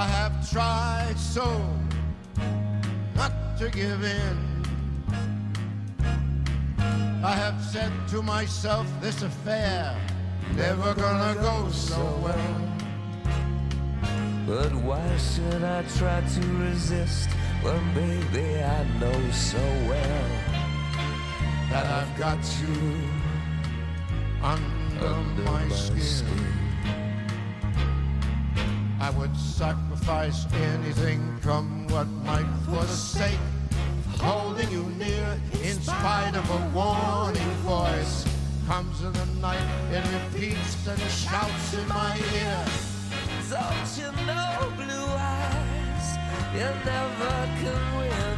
I have tried so not to give in. I have said to myself, this affair never gonna go so well. But why should I try to resist when, baby, I know so well That I've got you under, under my, skin. I would sacrifice anything, come what might, for the sake of holding you near. In spite of a warning voice, comes in the night, it repeats and shouts in my ear. Don't you know, blue eyes, you never can win.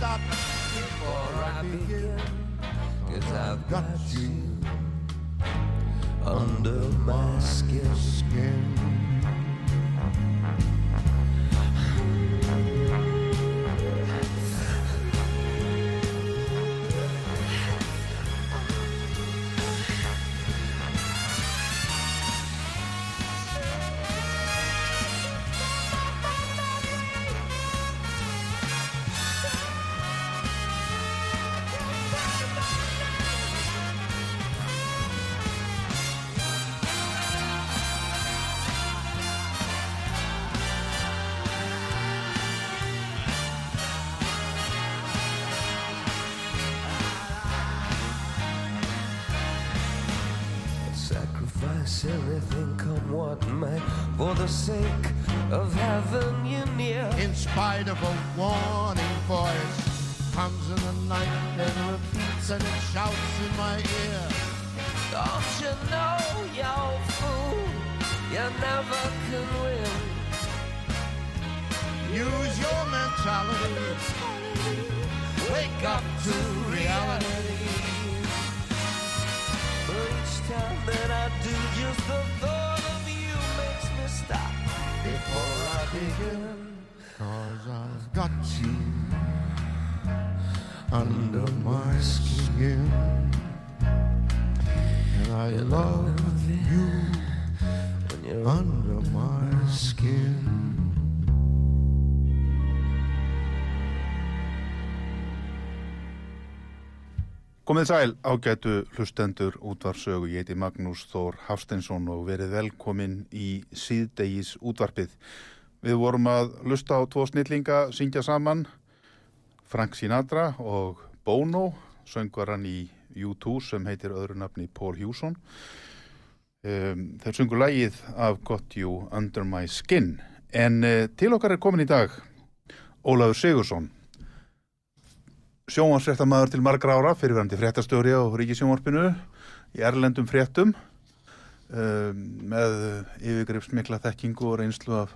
Stop before I begin. Cause I've got you under my skin. Komið sæl ágætu hlustendur útvarsögu, ég heiti Magnús Þór Hafsteinsson og verið velkomin í síðdegis útvarpið. Við vorum að lusta á tvo snillinga syngja saman, Frank Sinatra og Bono, söngvaran í U2 sem heitir öðru nafni Paul Hewson. Um, þeir sungu lægið af Got You Under My Skin en uh, til okkar er komin í dag Ólafur Sigursson sjónvarsfréttamaður til margra ára, fyrirverandi fréttastjóri á Ríkisjónvarpinu í erlendum fréttum um, með yfirgrifsmikla þekkingu og reynslu af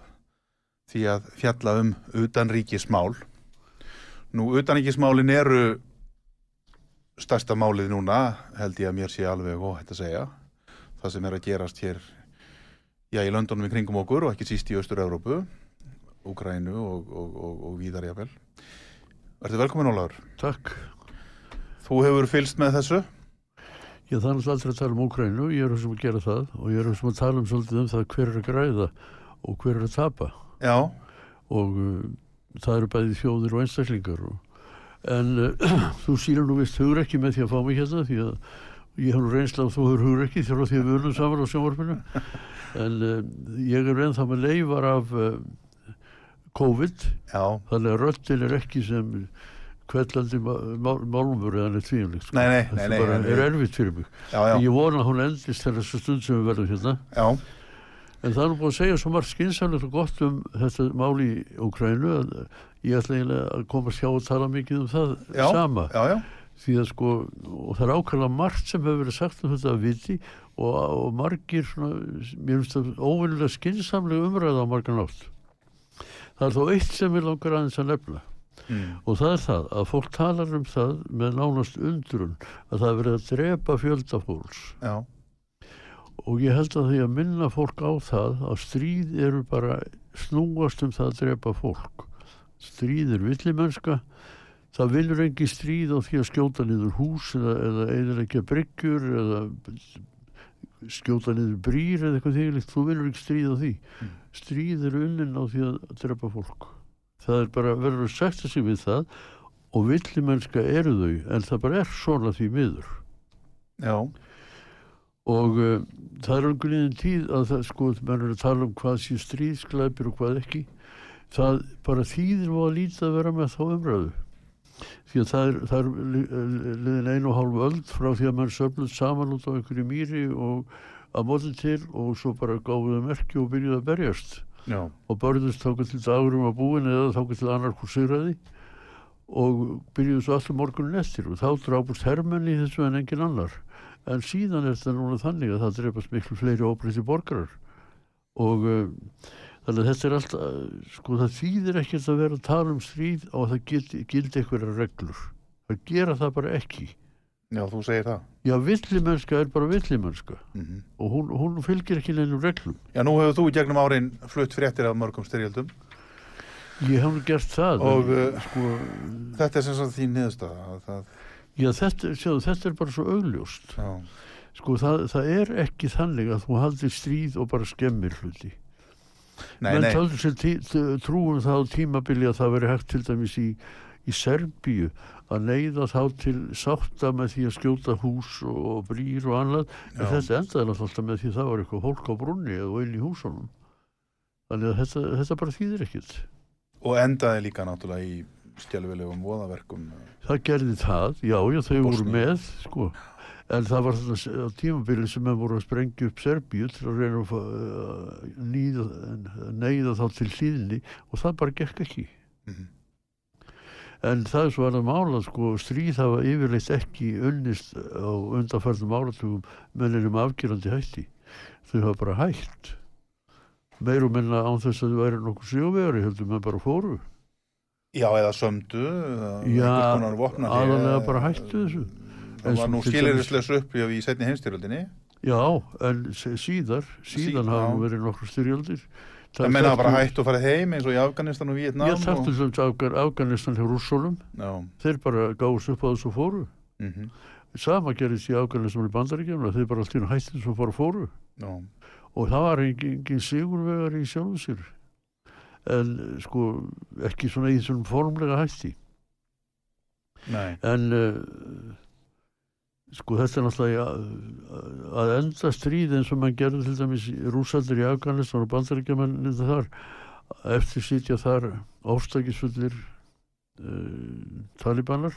því að fjalla um utanríkismál. Nú, utanríkismálin eru stærsta málið núna, held ég að mér sé alveg óhætt að segja. Það sem er að gerast hér, já, í löndunum í kringum okkur og ekki síst í Östur-Európu, Úgrænu og, og, og, og víðar jáfnvel. Verður velkomin Ólaður. Takk. Þú hefur fylst með þessu? Er náttúrulega aldrei að tala um Úkrænu, ég er sem að gera það og ég er sem að tala um svolítið um það hver er að græða og hver er að tapa já, og uh, það eru bæði þjóðir og einstaklingar og, en uh, þú sýnir nú vist hugur ekki með því að fá mig hérna því að ég hef nú reynsla að þú hefur hugur ekki þjóðar því að við unum saman á sjónvarpinu en uh, ég er ennþá með leifar af uh, COVID. Já, þannig að röddin er ekki sem kvellandi málumur eða neitt tvíumlíkt sko. Nei, nei, nei, en- er erfitt fyrir mig. Já, já, ég vona að hún endist þegar þessu stund sem við verðum hérna. Já, En það er nú búin að segja svo margt skynsamlegt og gott um þetta mál í Ukrænu að ég ætla eiginlega að hjá að tala mikið um það sama. já, já, Því að sko, og það er ákvæmlega margt sem hefur verið sagt um þetta að viti og, og margir svona, mér finnst það óvinnilega skynsamlega umræða á margar nátt. Það er þó eitt sem við langar aðeins að nefna. Mm, og það er það að fólk talar um það með nánast undrun að það er verið að drepa fjölda fólks. Já, og ég held að því að minna fólk á það að stríð eru bara snúast um það að drepa fólk. Stríð er villimennska. Það vinnur engi stríð á því að skjóta niður hús eða, eða eðilegja bryggjur eða skjóta niður brýr eða eitthvað þýrlikt, þú vinnur ekki stríð á því. Stríð er unnin á því að drepa fólk. Það er bara verður að sætta sig við það og villimennska eru þau en það bara er svona því miður. Já, og uh, það er umgriðin tíð að það sko, menn er að tala um hvað sé stríðsklæpir og hvað ekki. Það bara þýðir og að lítið að vera með þá umræðu. Því að það er, það er li- li- liðin einu og hálfu öld frá því að mann söfluð saman út á einhverju mýri og að móti til og svo bara gáðu það merki og byrjuði að berjast. Já, og börðust þáka til dagurum að búin eða þáka til sigraði. Og byrjuðu svo allir morgunin eftir og þá drápust hermenn í þessu en engin annar. En síðan er þetta núna þannig að það dreipast miklu fleiri óbreytti borgarar. Og uh, þannig að þetta er alltaf sko það þýðir ekkert að vera að tala um stríð og það gildi, gildi einhverja reglur. Það gera það bara ekki já, þú segir það. Já villimennska er bara villimennska. Mm og hún, hún fylgir ekki neinum reglum. Já, nú hefur þú gegnum árin flutt fréttir af mörgum styrjöldum. Ég hef nú gert það Og, en, uh, sko, Þetta er sem sagt þín niðurstaða að það, Já, þetta, sjáðu, þetta er bara svo augljóst. já, Sko, það, það er ekki þannig að þú haldir stríð og bara skemmir hluti. nei, Menn nei. töldu sér tí, t- trúum það á tímabili að það veri hægt til dæmis í, í Serbíu að neyða þá til sátta með því að skjóta hús og, brýr og annað. En þetta endaði alltaf með því að það var eitthvað hólk á brunni eða inn í húsunum. Þannig að þetta, þetta bara þýðir ekkert. og endaði líka náttúrulega í stjálfilegum voðaverkum Það gerði það, já, já, þau voru með, sko. En það var þetta á tímabili sem við voru að sprengja upp Serbíu til að reyna að nýða, neyða þá til hlýðinni og það bara gekk ekki. Mhm. En það er svo alveg mála, sko, stríð hafa yfirleitt ekki unnist á undanfærðum áratugum menninum afgerandi hætti. Þau hafa bara hætt. Meir og minna án þess að þau væri nokkuð sjóveri, heldur með bara fóru. Já, eða sömdu Já, aðalega bara hættu þessu. Það var nú skiliriðslegs uppjöf í setni heimstyrjöldinni Já, en síðar, síðan Sí- hafa verið nokkur styrjaldir. Það menna bara hætt og farið heim eins og í Afganistan og Vietnam Ég þarftu og... sem Afgan, Afganistan hjá rússolum, þeir bara gáðust upp á þessu fóru. mhm, Sama gerist í Afganistan og í bandaríkjum, þeir bara allt í hætti þessu fóru fóru. já, Og það var engin, engin sigurvegar í sjálfum sér. En sko, ekki svona í þessum formlega hætti. nei En uh, sko þetta er náttúrulega að, að enda stríð eins og mann gerði til dæmis rúsaldir í Afganistan og bandaríkjamennin þar eftir sitja þar ástækisfullir uh, talibanar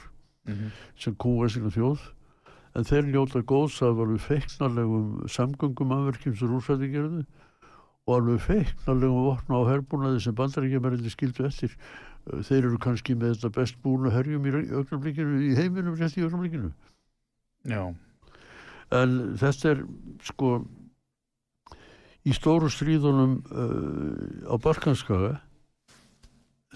mhm, sem kúa sinna þjóð. En þeir njóta góðs af alveg feiknarlegum samgöngum afverkjum sem rúsaldir gerðu og alveg feiknarlegum vopna á herbúnaði sem bandaríkjamennin skildu eftir. Uh, þeir eru kannski með þetta best búna herjum í augnablikinu í heiminum rétt í augnablikinu Já, en þetta er sko í stóru stríðunum uh, á Balkanskaga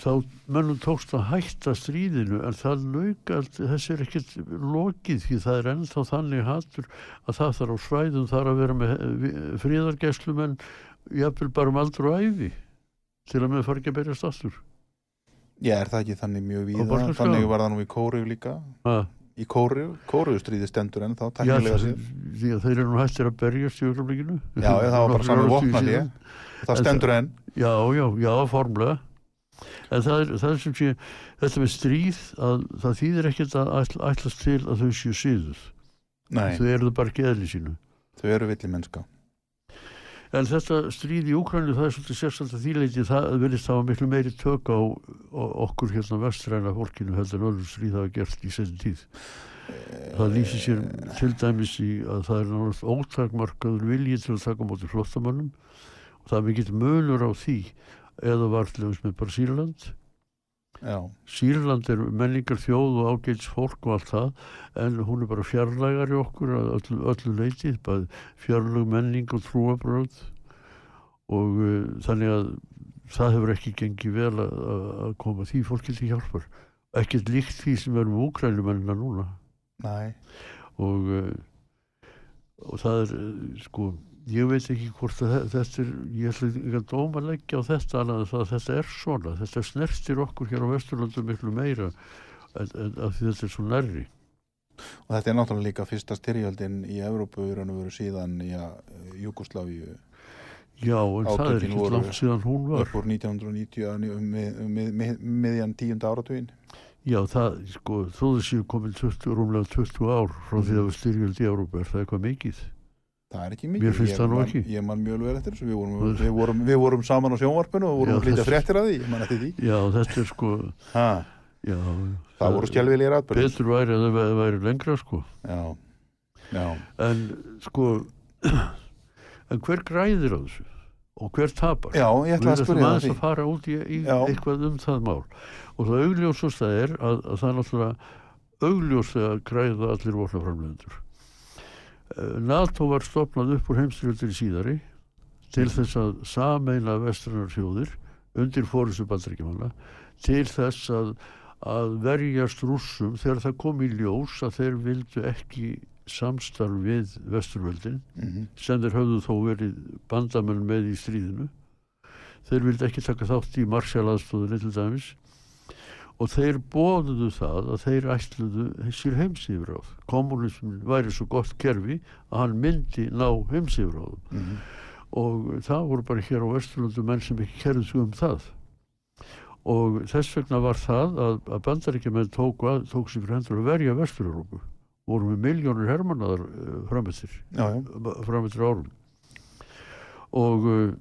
þá mönnum tókst að hætta stríðinu en það lauk allt, þessi er ekkert lokið því það er ennþá þannig hattur að það þarf á svæðum þarf að vera með fríðargæslum en jafnvel bara um aldur og æfi til að með fara ekki að berjast aftur. Já, er það ekki þannig mjög víða? Þannig var það nú í Kóriu líka. Að Í Kóriu, Kóriu stríði stendur en þá tæknilega sér því að þeir eru nú hættir að berjast í augnablikinu Já, já, það var bara saman vopnahlé. það stendur enn Já, já, já, formlega. En það er, það er sem sé, þetta með stríð, að það þýðir ekkert að ætl, ætlast til að þau séu síður. Þau eru það bara geðli sínu. þau eru villi mennska En þetta stríð í Úkrænu, það er svolítið sérstaklega þýleiti, það verðist hafa miklu meiri tök á, á okkur hérna vestræna fólkinu heldur en öllum stríð hafa gert í setjum tíð. Það lýsir sér til dæmis í að það er náttúrulega ótakmarkaður vilji til að taka móti flottamönnum og það er mikill munur á því eða vartlegum með bara Sýrland. Er menningar þjóð og ágæts fólk og allt það en hún er bara fjarlægar í okkur öllu, öllu leiti, bara fjarlæg menning og trúabröð og uh, þannig að það hefur ekki gengið vel að, koma því fólki til hjálpar. Ekkert líkt því sem er um úkrænumennina núna. Næ, og, uh, og það er uh, sko, ég veit ekki hvort þetta er, ég ætla ekki að dóma leggja á þetta það að þetta er svona. Þetta snertir okkur hér á Vesturlöndu miklu meira en, en að þetta er svo nærri. Og þetta er náttúrulega líka fyrsta styrjöldin í Evrópu í raun og veru síðan í Júkoslavíu já, en það er Átökin ekki langt síðan hún var. upp úr 1990 að um, mið, um, mið, miðjan tíunda áratugin já, það, sko, þó þess séu komin 20, rúmlega 20 ár frá því að við styrjöld í Európa, er það eitthvað mikið það er ekki mikið. Mér finnst Ég það nú ekki. ég man mjög vel eftir þessu. Við vorum, Það- við vorum, við vorum saman á sjónvarpinu og vorum að flytja það- fréttir að því. Ég man eftir því. Já, þetta er sko ha, já, það voru skjálfilegir atbyrðir betur væri að það væri- lengra sko. Já, já, en sko en hver græðir á þessu? Og hver tapar? Já, ég ætla að við spyrja ætlum það aðeins því. að fara út í, í eitthvað um það mál. Og það augljósast það er að, að það er náttúrulega augljóst að græða allir vopnaframlegendur NATO var stopnað upp úr heimstyrjaldir síðari til þess að sameina vestranar þjóðir undir fórustu bandrækjumanna til þess að, að verjast rússum þegar það kom í ljós að þeir vildu ekki samstarf við vesturvöldin Mhm. sem þeir höfðu þó verið bandamenn með í stríðinu. Þeir vildi ekki taka þátt í marsjalaðstóðinni til dæmis og þeir bóðuðu það að þeir ætluðu sér heimsýfráð kommunismin væri svo gott kerfi að hann myndi ná heimsýfráðum Mhm. og það voru bara hér á Vesturlundu menn sem ekki kerðu sig um það. Og þess vegna var það að, að bandaríkjumenn tóku, að, tóku sér fyrir hendur að verja Vestur-Európu voru með miljónur hermannaðar uh, framöttir já, já, framöttir árum. Og uh,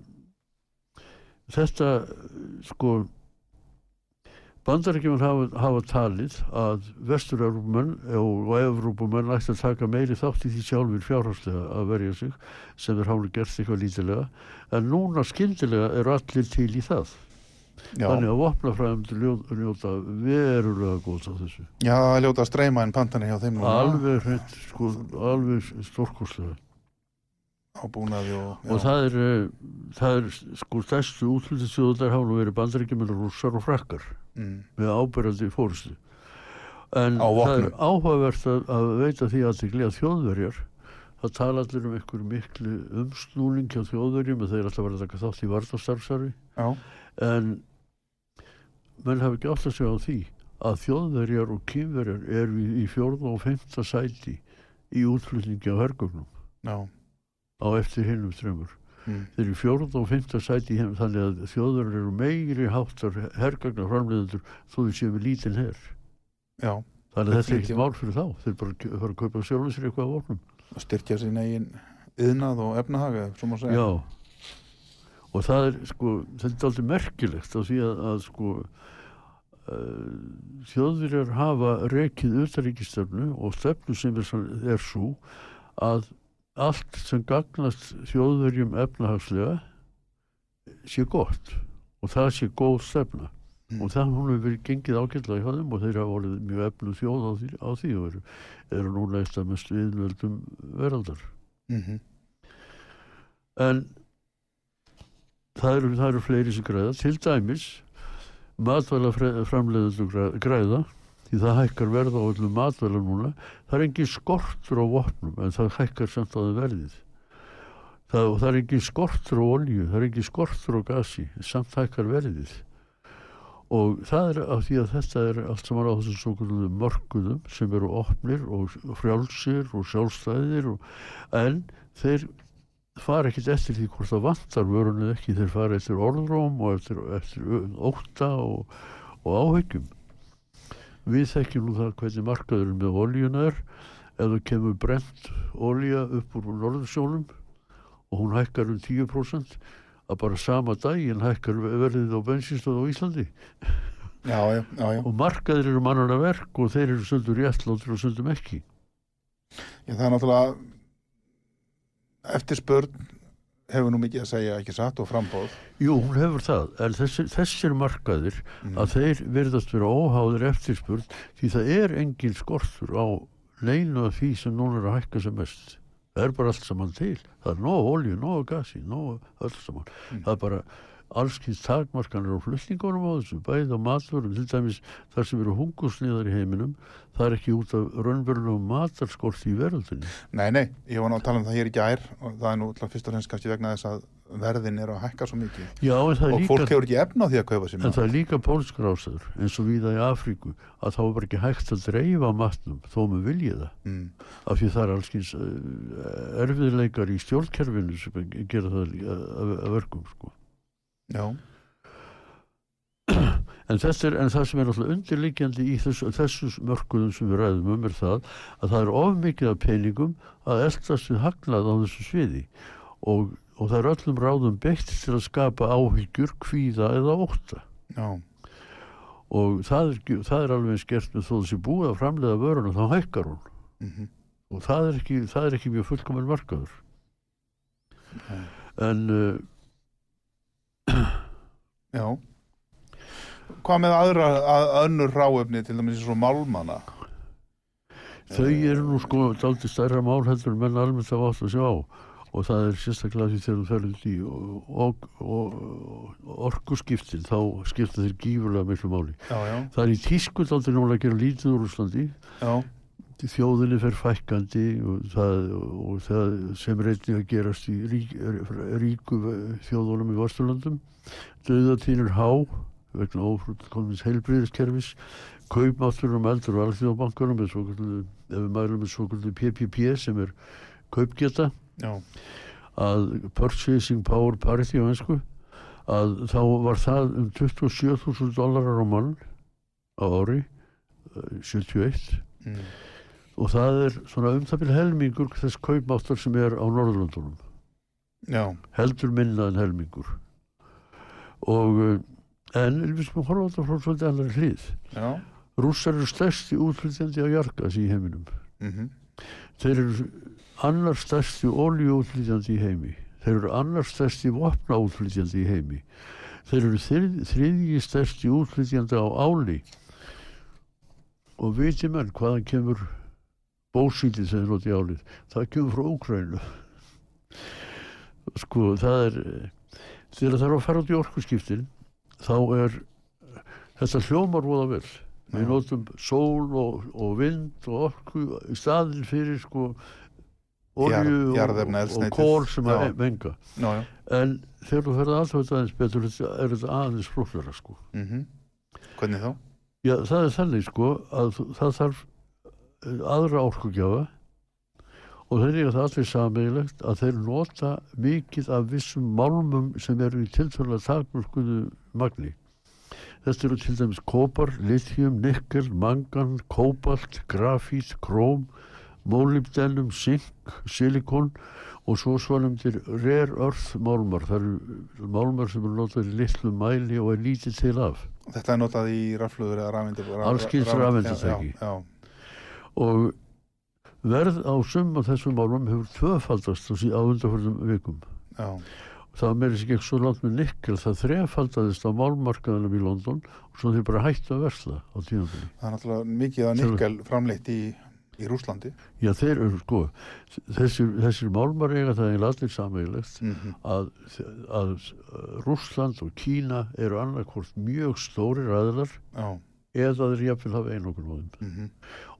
þetta sko bandaríkjumenn hafa, hafa talið að vestur-európumenn og evrópumenn ætti að taka meiri þátt í því sjálfur fjárhagslega að verja sig sem þeir hafa gert eitthvað lítilega en núna skyndilega eru allir til í það. Já, þannig að vopnafræðum njóta verulega góðs á þessu. Já, er ljóta streyma en pantanir hjá þeim alveg hreint sko, alveg stórkostlega ábúnaði og, og það er, það er sko stærstu útlýttisjóðar hafa verið bandaríkjumenn rússar og frakkar mm, með ábyrjandi fórustu en Á það er áhugavert að, að veita því aðtikli að þjóðverjar það tala allir um einhver miklu umsnúning hjá þjóðverjum og þeir alltaf verða að taka þátt í vartastarfsari já, en menn hafa ekki átt að segja á því að þjóðverjar og kýmverjar eru í, fjórða og femta sæti í útflutningi á hergögnum. Já á eftir hinnum strömmur mm, þeir eru fjórða og fymta sæti í heim þannig að þjóður eru meiri háttar hergagnar framleiðendur þó þau séu við lítinn her. Já, þannig að þetta er ekkert mál fyrir þá. Þeir bara fara að kaupa sjálfum sér eitthvað af vopnum. Að styrkja sín eigin yðnað og efnahaga, svo má segja. Já. Og það er sko þetta er aldrei merkilegt á því að, að sko uh, þjóðverjar hafa rekið utaríkistöfnu og stefnu sem er, er svo að allt sem gagnast þjóðverjum efnahagslega sé gott og það sé góð stefna. Mm. og það hún hefur verið gengið ágætlega hjá þeim og þeir hafa orðið mjög eflu þjóð á því, á því og eru, núna eitt af mest viðvöldum veraldar. Mm en það eru, það eru fleiri sem græða. Til dæmis matvæla framleiðendur græða því það hækkar verð á öllum matvæla núna. Það er engin skortur á vopnum en það hækkar samt á þeim verðið. Það, það er engin skortur á olju það er engin skortur á gasi samt hækkar verðið. Og það er af því að þetta er allt saman á þessum svo kvöldu mörguðum sem eru opnir og frjálsir og sjálfstæðir og, en þeir fara ekkit eftir því hvort það vantar vörun eða ekki, þeir fara eftir orðróm og eftir, eftir ótta og, og áhyggjum við þekkjum nú það hvernig markaður með oljuna er. Það kemur brent olja upp úr norðursjónum og hún hækkar um 10% að bara sama daginn hækkar verðið á bensinstöð á Íslandi. Já, já, já, og markaðir eru mannana verk og þeir eru söndur réttláttur og söndum ekki. Já, það er náttúrulega eftirspörn hefur nú mikið að segja ekki satt og frambóð Jú, hún hefur það, en þessir, þessir markaðir að þeir verðast vera óháður eftirspurn því það er engin skortur á neinu af því sem núna er að hækka sem mest. Það er bara allt saman til. Það er nóg olju, nóg gasi, nóg öll saman. Það er bara allskins takmarkanir á flutningunum á þessu, bæði á matvörum, til dæmis þar sem eru hungusniðar í heiminum, það er ekki út af raunverulegum matarskorti í veröldinni. Nei, nei, ég var nú að tala um það hér í gær og það er nú fyrst og fremst kannski vegna þess að verðin er að hækka svo mikið Já, og líka... fólk hefur ekki efna á því að kaupa sér En það er líka pólskar ástæður eins og víða í Afríku að þá er bara ekki hægt að dreifa matnum þó með vilja það mm. af því það er allskins uh, erfiðleikar í stjórnkerfinu sem gera það að, að, að verkum sko. Já, en, er, en það sem er alltaf undirliggjandi í þessu, þessu mörkuðum sem við ræðum um er það að það er of mikið af peningum að eldast við haglað á þessu sviði. Og, og það er öllum ráðum beitt til að skapa áhyggjur, kvíða eða ótta. Já, og það er, það er alveg eins gert með þó þessi búið að framleiða vöruna þá hækkar hún. Mm og það er ekki, það er ekki mjög fullkominn markaður. En uh, já. Hvað með aðra, að, önnur ráefni til dæmis eins og málmana? Þau eru nú sko daldi stærra mál heldur en menn almennt af átt að sjá. Og það er sérstaklega því þegar þú ferður í og, og, og, orkuskiptin þá skipta þeir gífurlega miklu máli. Já, já, það er í tísku daldi núna að gera lítið úr Úslandi þjóðinni fer fækkandi og það, og það sem einnig að gerast í rík, ríku þjóðunum í Vasturlandum döðatínur há vegna ófrútkonins heilbriðiskerfis kaupmáttur um eldur og alþjóðbankarum ef við mælum með svokullu PPP sem er kaupgeta. Já, að purchasing power parity á einsku að þá var það um 27.000 dólarar á mann á ári eh, 71 mm. Og það er svona um það byrja helmingur þess kaupmáttar sem er á Norðurlandunum já, heldur minna en helmingur. Og eh, en við skulum horfa á þetta frá svolítið annar hlið. Já, rússar eru stærsti útlýtjandi á jargas í heiminum. Mhm, þeir eru annar stærsti oljuútlýtjandi í heimi. Þeir eru annar stærsti vopnaútlýtjandi í heimi. Þeir eru þrið, þriðji stærsti útlýtjandi á áli. Og viti menn hvaðan kemur bósítið sem er notið álið. Það kemur frá Úkrænu sko það er þegar það er að fara út í orkuskiptin þá er þetta hljómar voða vel. Við Já. notum sól og, og vind og orku í staðin fyrir sko olju Jar- og, og kól sem að Já. menga. Já, já, en þegar þú ferði alltaf þetta aðeins betur er þetta aðeins flóknara sko. Mhm. Hvernig þá? Já, það er þannig sko að það þarf eh, aðra orkugjafa og þeir eru það allir sammeilegt að þeir nota mikið af vissum málmum sem eru í tiltölulega takmörkuðu magni. Þetta eru til dæmis kopar, lithium, nikkel, mangan, kóbalt, grafít, króm, mólibdenum, zink, silikon og svo svanumdir rare earth málmar. Það eru málmar sem eru notað í litlu mæli og er lítið til af. Þetta er notað í raflugur eða rafmyndir Alls kyns rafeindastæki. Já, já, og verð á sum af þessum málum hefur tvöfaldast á, undarförðum vikum. Já, það meiri sig ekki svo langt með nikkel það þrefaldaðist á málmarkaðanum í London og svo þeir bara hættu að versla á tímafili það er náttúrulega mikið Sjálfur. nikkel framleitt í, í Rúslandi já þeir eru sko þessir, þessir málmar eiga það eiginlega allir sameigilegt mm að, að Rússland og Kína eru annarkvort mjög stórir aðlar Já, eða þeir jafnvel hafa einokun á þeim. Mhm,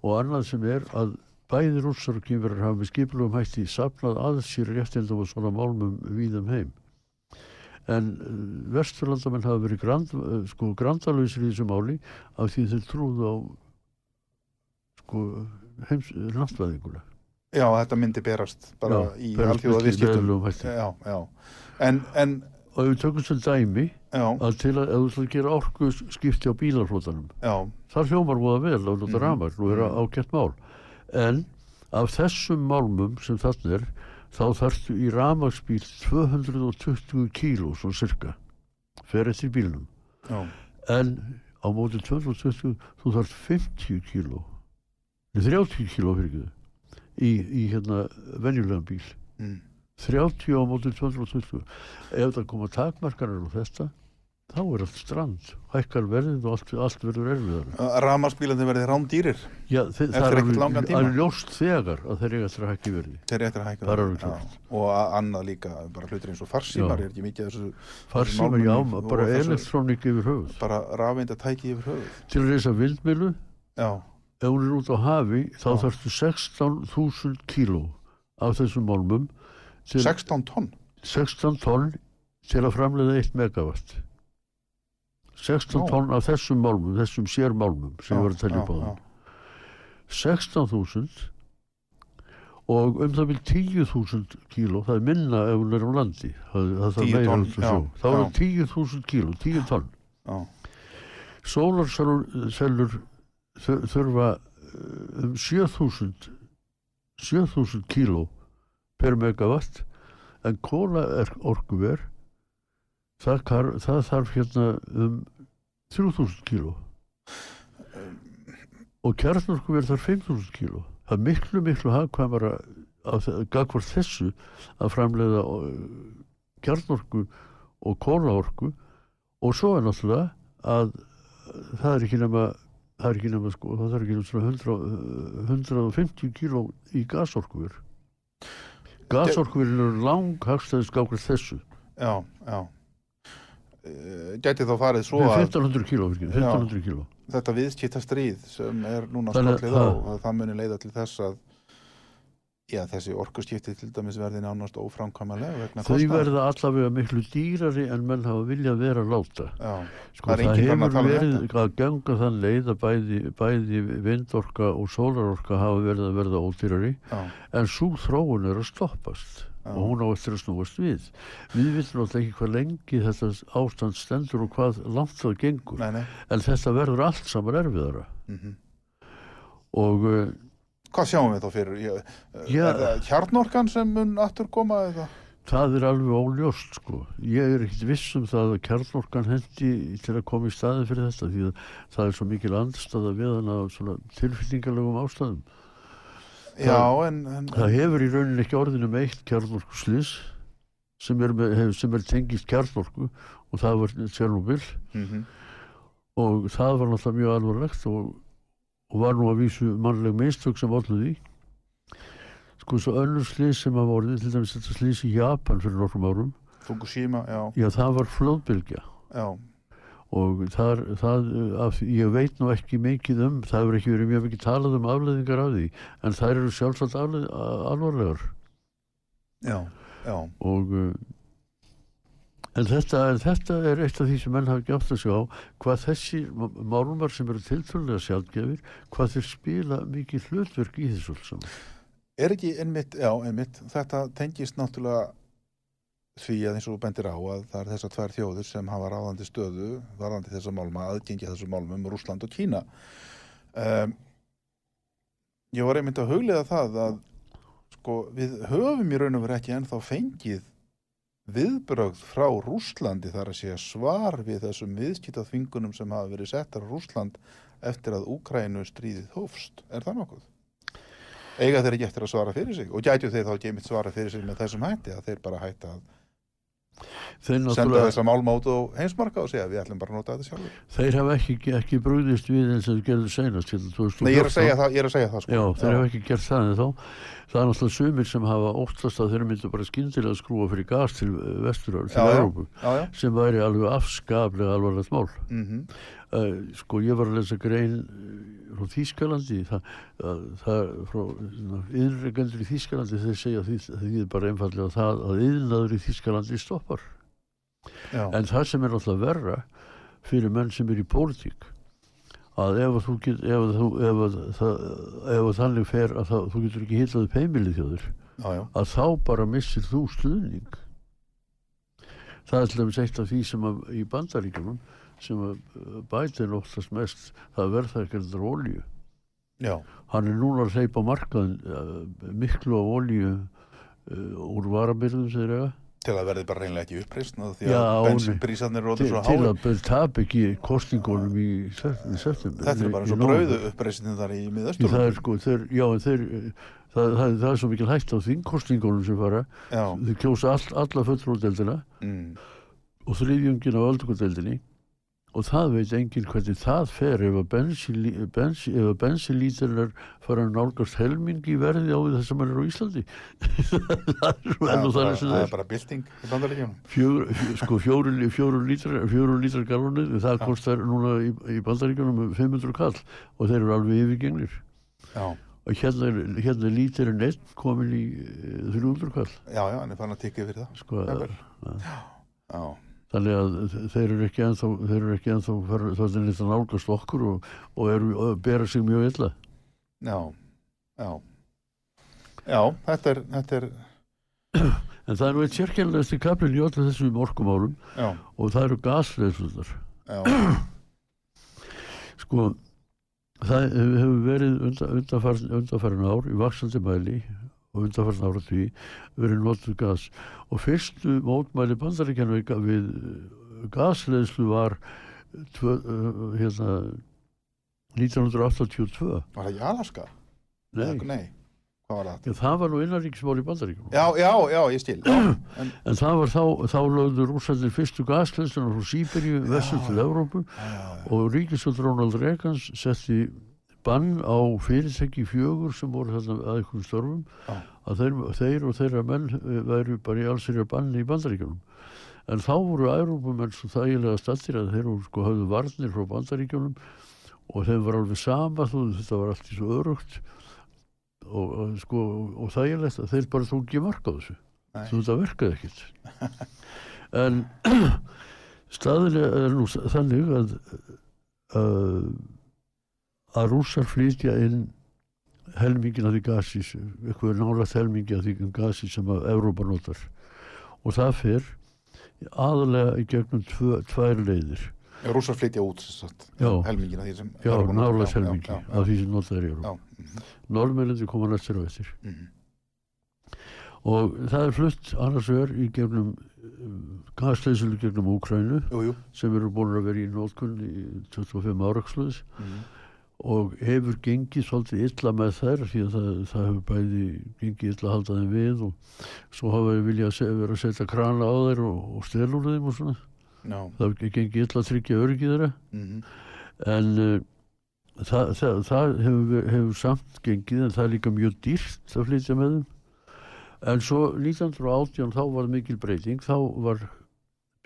og annað sem er að bæði rússar og kýmverðar hafa með skipulum hætti safnað að sér réttindum og svona málmum víðum heim. En uh, vesturlandamenn hafa verið grand, uh, sko, grandalöysir í þessu máli af því þeir trúðu á sko, heims, náttvæðinguna já, þetta myndi berast bara Já, í alþjóða viðskiptum en, en, og ef við tökum sem dæmi já, að til að, ætlar að gera orku skipti á bílarflótanum þar hljómar voða vel að nota Mhm. ramar og er ágætt mál. En af þessum málmum sem þannig er þá þarftu í ramagsbíl 220 kíló svona cirka fer eftir bílnum. Já, en á móti 220 þú þarft 50 kíló nei, 30 kíló fyrir ekki í, í hérna venjulegan bíl. Mm. 30 á móti 220 ef það koma takmarkarar og þetta þá er allt strand hækkar verðið og allt, allt verður erfiðar ramarsbílandi verði það Eftir er ekkert langan tíma. alveg ljóst þegar að þeir eiga eftir að hækki verði þeir eru eftir að hækka Það er það. alveg Já. klárt. og annað líka, bara hlutir eins og farsímar er ekki mikið þessu farsíma, málmum já, bara elektrónik yfir höfuð bara rafeinda tæki yfir höfuð til að reysa vildmilu já, ef hún er út á hafi þá Já. þarftu 16.000 kíló af þessum málmum til 16 tonn 16 tonn til að framleiða 1 megawatt 16 Já. tonn af þessum málmum þessum sér málmum sem ég var að já, það 16.000 og um það vil 10.000 kíló það er minna ef hún er á landi það, það 10 meira út að já, sjó þá er já. það 10.000 kíló, 10 tonn. Já, sólarsellur þur- þurfa uh, um 7000 7000 kíló per megawatt en kóla er orkuver það, kar, það þarf hérna um 3000 kíló. Og kjarnorkuver þarf 5000 kíló. Það er miklu miklu hagkvæmara að gagvar þessu að framleiða kjarnorku og kólaorku og svo er náttúrulega að það er ekki nema það er ekki nema sko, það er ekki nema svona 100, 150 kíló í gasorkuver. Gasorkuver eru lang hagstæðis gákur þessu. Já, já. Eh, gæti þá farið svo að 1500 kíló, virkið, 1500 kíló. Þetta viðskipta stríð sem er núna skollið á að það muni leiða til þess að já, þessi orkuskipti til dæmis verði nánast óframkvæmanlega vegna þau verða allavega miklu dýrari en menn hafa viljað vera að láta. Já, sko, Það það, hefur um verið að ganga þann leið að bæði, bæði vindorka og sólarorka hafa verið að verða ódýrari. Já, en svo þróun er að stoppast Já. og hún á eftir að snúast við. Við vitum alltaf ekki hvað lengi þetta ástand stendur og hvað langt það gengur. Nei, nei. En þetta verður allt saman erfiðara. Mm og uh, hvað sjáum við þá fyrir? Ég, Já. er það hjarnorkan sem mun aftur koma eða? Það er alveg óljóst sko. Ég er ekkit viss um það að kjarnorkan hendi til að koma í staði fyrir þetta því að það er svo mikil andstaða við hann af svona tilfinningarlegum ástæðum já, en, en það hefur í rauninni ekki orðinu með eitt kjarnorkuslis sem er, er tengist kjarnorku og það var Tjernobyl. Mm og það var náttúrulega mjög alvarlegt og, og var nú að vísu mannleg meistök sem ollu því. Sko svo önnur slís sem hafa orðið til dæmis þetta slís í Japan fyrir nokkrum árum. Fukushima, já, já það var flóðbylgja. Já og þar, það, af, ég veit nú ekki mikið um, það hefur ekki verið mjög mikið talað um afleðingar af því en þær eru sjálfsagt afleð, alvarlegar. Já, já, og uh, en þetta, en þetta er eitt af því sem menn hafa átt að sjá hvað þessi málumar sem eru tiltölulega sjálfgefir hvað þeir spila mikið hlutverk í þessu alls saman. Er ekki einmitt, já, einmitt þetta tengist náttúrulega því að eins og bendir á að það er þessar tvær þjóður sem hafa ráðandi stöðu varðandi þessa málma, aðgengi að þessu málmum Rúsland og Kína um, ég var einmitt að huglega það að sko, við höfum í raun og veru ekki ennþá fengið viðbrögð frá Rúslandi þar að segja svar við þessum viðskiptað þvingunum sem hafa verið settar á Rúsland eftir að Úkrænu stríðið hófst. Er það nokkuð? Eiga þeir ekki eftir að svara fyrir sig og gætu þeir þá ekki einmitt svara fyrir sig með þessum hætti að þeir bara hætta að senda náttúrulega- þessa málma út á heimsmarka og segja við ætlum bara að nota þetta sjálfur. þeir hafa ekki, ekki brúðist við eins og þeir gerðu senast til 2014 Nei, ég er að segja það, ég er að segja það sko. Já, þeir hafa ekki gert það en þá það er náttúrulega sumir sem hafa óttast að þeir myndu bara skyndilega skrúa fyrir gas til vesturöður, til. Európu sem væri alveg afskaplega alvarlegt mál. Mm uh, sko ég var að lesa grein uh, frá Þýskalandi. Það, uh, það frá yðnregendur í Þýskalandi þeir segja því, því bara einfallega það að yðnaður í Þýskalandi stoppar. Já. en það sem er alltaf verra fyrir menn sem er í pólitík að ef að þú get ef að, þú, ef að, það, ef að þannig fer að það, þú getur ekki hitað upp heimilið þjóður að þá bara missir þú stuðning. Það er til dæmis eitt af því sem að, í bandaríkjunum sem að bætir oftast mest það verða ekki þetta olju já, hann er núna að hleypa á markaðin uh, miklu af olju uh, úr varabyrðum þeir eiga til að verði bara reynilega ekki uppreist því Já, að nei. bensinprísarnir eru orðið svo til að tap ekki kostningunum í, sep- í september þetta er bara eins og brauðu uppreistin þar í Því það er sko, þeir, já, þeir, það, það, það er svo mikil hægt á þingkostningunum sem fara, já, þeir kjósa all, alla fulltrúdeldina mm, og þriðjungin á öldungadeldinni og það veit enginn hvernig það fer ef að að bensinlíturinnar fara að nálgast helming í verði á því það sem er á Íslandi. Það er svo það, það, það það er er. bara bylting í bandaríkjunum. Fjögur, fjö- sko fjóru, fjóru lítrar fjóru lítrar galonið, það kostar núna í, í bandaríkjunum 500 kall og þeir eru alveg yfirgengnir já, og hérna er, hérna er lítirinn einn komin í eh, 300 kall. Já, já, hann er fann að tikka fyrir það. Sko, Jafnvel. já, þannig að þeir eru ekki ennþá þeir eru ekki ennþá fer- þannig að þetta nálgast okkur og, og eru og bera sig mjög illa. Já, já. Já, þetta er þetta er, en það er nú eitt sérkjærlegasti kaplinn í öllu þessum orkumálum já, og það eru gasleðslutar já. Sko það hefur verið undan, undanfarin, undanfarin ár í vaksandi mæli og undanfarin ára því verið notuð gas. Og fyrstu mótmæli bandaríkjana við, uh, gasleðslu var tvö, uh, hérna 1982 var það í Alaska? nei, nei, var það? Já, það var nú innanríkismál í bandaríkjum já, já, já, ég stil já, en, en það var þá, þá lögðu rússandir fyrstu gasleðsluna frá Sýberíu vestur til já, og Ríkisvöld Ronald Reagans setti bann á fyrirtæki fjögur sem voru þarna að einhverjum störfum Já. að þeir, þeir og þeirra menn eh, væru bara í allsirja banni í bandaríkjunum. En þá voru Európumenn svo þægilega stattir að þeir sko höfðu varnir frá bandaríkjunum og þeim var alveg sama þú þetta var allt í svo örugt og, og sko og þægilegt að þeir bara tók ekki mark á þessu. Þú þetta verkaði ekkit en staðilega er nú þannig að að, að rússar flytja inn helmingin af því gasi eitthvað nálægt helmingi af því gasi sem að Evrópa notar. Og það fer aðalega í gegnum tvö, tvær leiðir. Já, rússar flytja út Já. helmingin af því sem já, Já, helmingi já, af því sem notar Evrópa já, mhm, Norðmennandi koma næstir á eftir. Mhm. og það er flutt annars vegar í gegnum gasleysulu gegnum Úkrænu sem eru búin að vera í nótkunn í 25 áraksluðis mhm. Og hefur gengið svolítið illa með þær því að það, það hefur bæði gengið illa að halda þeim við og svo hafa við viljað vera að setja krana á þeir og, og stelur þeim og svona. Já, það hefur gengið illa að tryggja öryggið þeirra. Mhm, en uh, það, það, það hefur, hefur samt gengið en það er líka mjög dýrt að flytja með þeim. En svo 1918 þá var mikil breyting. Þá var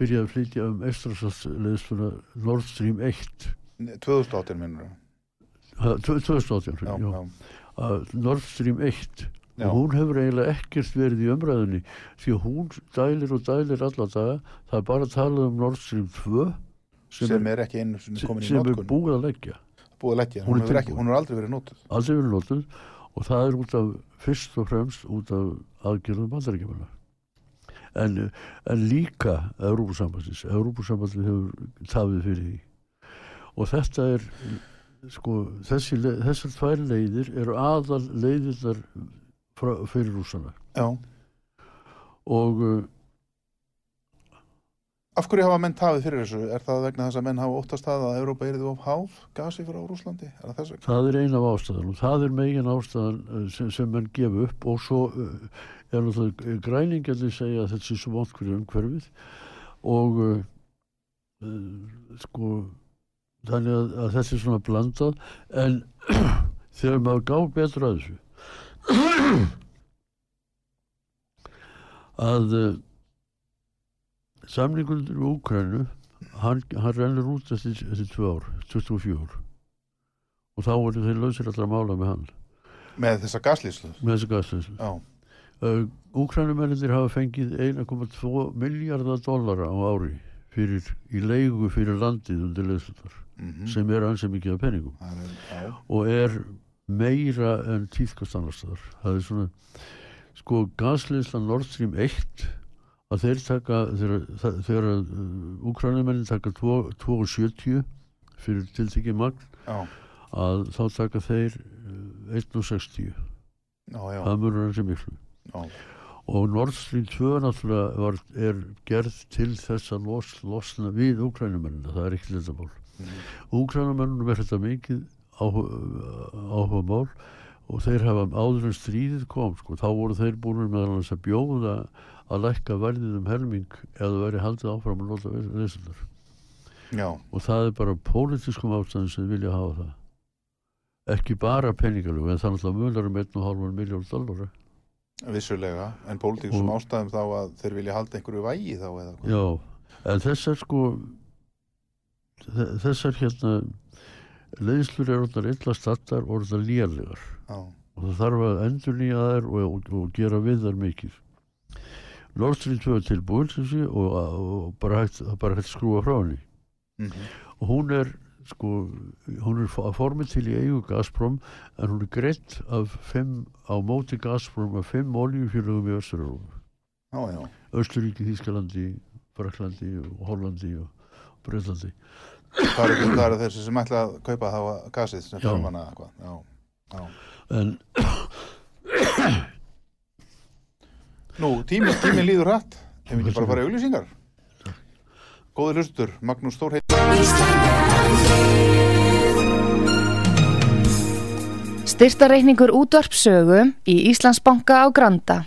byrjað að flytja um Estrasasleðsluna Nord Stream 1 2018 minnur tvö- 2018 já, já, já, að Nord Stream 1 Já. og hún hefur eiginlega ekkert verið í umræðinni því að hún dælir og dælir alla daga. Það er bara að tala um Nord Stream 2 sem, sem er, er ekki einu sinni sem, sem er búið að leggja. Búið að leggja, Hún hún er ekki, hún hefur aldrei verið notuð. Aldrei verið notuð. Og það er út af fyrst og fremst út af aðgerðum bandaríkjumana en, en líka Európusambandsins Európusambandsins hefur tafið fyrir því. Og þetta er sko þessi, þessar tvær leiðir eru aðal leiðirnar fyrir rússana. Já, og uh, af hverju hafa menn tafið fyrir þessu? Er það vegna þess að menn hafa óttast það að Európa er þið of háð gasi frá Rúslandi er það það er ein af ástæðan og það er megin ástæðan uh, sem, sem menn gefa upp. Og svo uh, er náttúrulega græningjarnir segja að þetta sé svo vant fyrir umhverfið. Og uh, uh, sko þannig að, að þetta er svona blandað en þegar maður gá betur að þessu að uh, samningundur í Úkrænu hann, hann rennur út eftir tvö ár 24 og þá voru þeir lausir allra mála með hann. Með þessa gaslýslu? Með þessi gasleyslu já, uh, Úkrænumennir hafa fengið 1,2 miljardar dollara á ári fyrir, í leigu fyrir landið undir leðslutar Mhm. sem er ansið mikið af já, og er meira en tíðkast annars staðar. Það er svona, sko, gasleysla Nord Stream 1 að þeir taka, þegar, þegar uh, úkrænumennin taka 2 2,70 fyrir tiltekið magn, já, að þá taka þeir uh, 1,60. já, já, Það mörgur hans miklu. já, Og Nord Stream 2 náttúrulega var, er gerð til þess að los, losna við úkrænumennina, það er ekki þetta mál. Úkrænumennunum er þetta mikið áhuga, mál og þeir hafa áður en stríðið kom sko, þá voru þeir búin meðal þess að bjóða að lækka verðið um helming eða veri haldið áfram að nota reysundar og það er bara pólitískum ástæðin sem vilja hafa það. Ekki bara peningalög en það náttúrulega munar um 1,5 miljón dollara. Vissulega, en pólitíkusum Og- ástæðum þá að þeir vilja halda einhverju vægi þá eða hvað? Já, en þessar sko þe- þessar hérna leiðslur eru orðnar illa stattar og orðnar lélegar. Já, og það þarf að endur nýja þær og, og, og gera við þær mikið. Nord Stream 2 er tilbúin sé og, og bara hægt, bara hægt skrúa frá henni. Mhm, og hún er sko, hún er að formi til í eigu Gazprom en hún er greitt af fimm, á móti Gazprom af fimm oljufélögum í Östuríki, Þískalandi, Fraklandi og Hollandi og Breitlandi. það eru, það eru þessi sem ætla að kaupa þá gasið sem þarf hana eitthvað, já, já. En Nú, tími, tími líður hratt, hefum ekki bara að fara í auglýsingar? Góði hlustur, Magnús Þór heit. Styrtareikningur útvarpsögu í Íslandsbanka á Granda.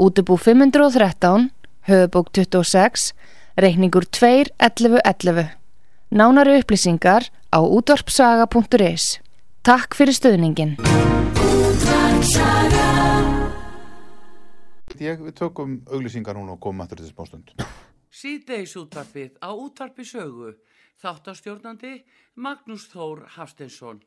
Útubú 513, höfubók 26, reikningur 2.11.11. Nánari upplýsingar á útvarpsaga.is. Takk fyrir stöðningin. Ég, við tökum auglýsingar núna og komum aftur til þess bástund. Síðdeis útvarpið á útvarpi sögu. Þáttastjórnandi Magnús Þór Hafsteinsson.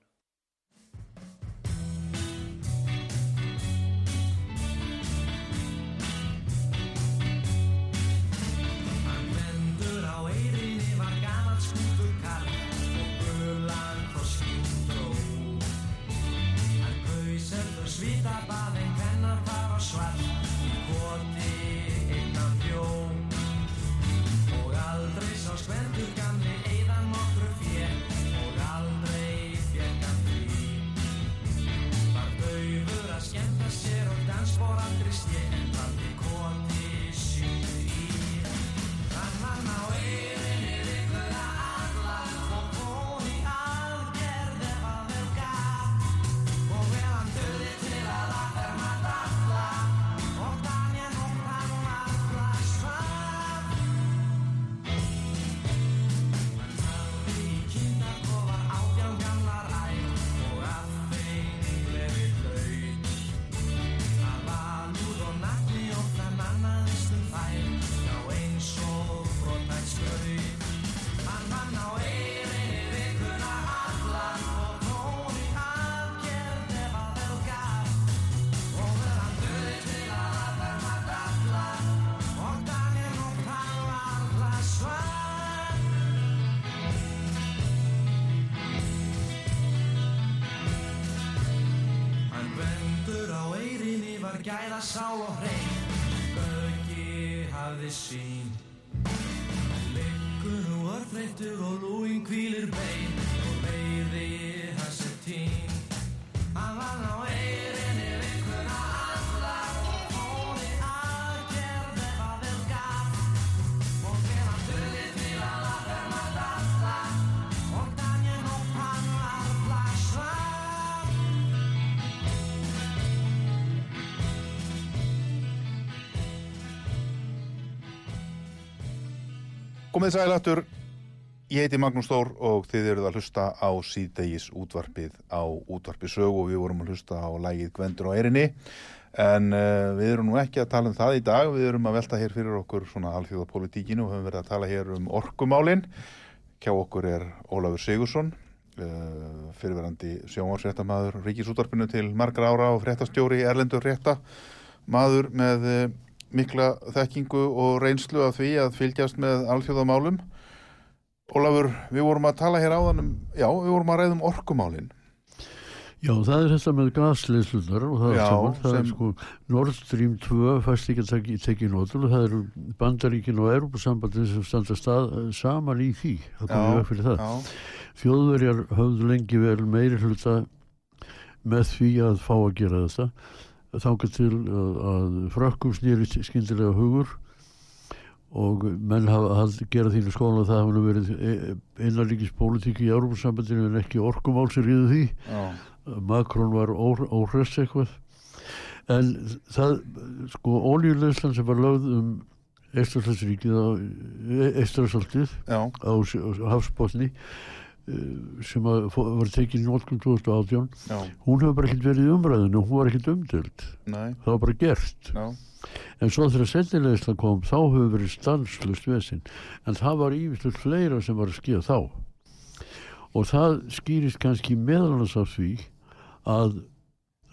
Gæða sál og hrein. Gauki hafði sín Liggur nú örþreyttur og Komið sælættur, ég heiti Magnús Þór og þið eruð að hlusta á síðdegis útvarpið á útvarpið sögu og við vorum að hlusta á lægið Gvendur á Eirinni en uh, við erum nú ekki að tala um það í dag, við erum að velta hér fyrir okkur svona alþjóðapolitíkinu og höfum verið að tala hér um orkumálin. Hjá okkur er Ólafur Sigursson uh, fyrirverandi sjónvarsréttamaður ríkisútvarpinu til margra ára og fréttastjóri Erlendur Rétta maður með uh, mikla þekkingu og reynslu af því að fylgjast með alþjóðamálum. Ólafur, við vorum að tala hér áðan um, já, við vorum að ræða um orkumálin. Já, það er þetta með gasleyslunar og það er Já, saman, það er sko Nord Stream 2 fæst ekki að taki, teki nótul og það eru Bandaríkin og Europasambandin sem standa stað, saman í því. Það komið veg fyrir það. Já, Þjóðverjar höfðu lengi vel meiri hluta með því að fá að gera þetta þáka til að, að frökkum snýri skyndilega hugur og menn hafa að gera þínu skóla að það hafa nú verið innanríkis pólitík í Europasambandinu en ekki orkumál sem ríðu því. Já, Makrón var óhress eitthvað. En það sko ólíuleyslan sem var lögð um Eistræslandsríkið á Eistræsaltið já, á, s- á hafsbótni sem að var tekin í nótkun 2018 já, hún hefur bara ekkert verið umræðinu hún var ekkert umdöld, nei, það var bara gert. Já, en svo þegar setnilegisla kom þá hefur verið stanslust vesinn. En það var ívislega fleira sem var að skýja þá. Og það skýrist kannski meðalans af því að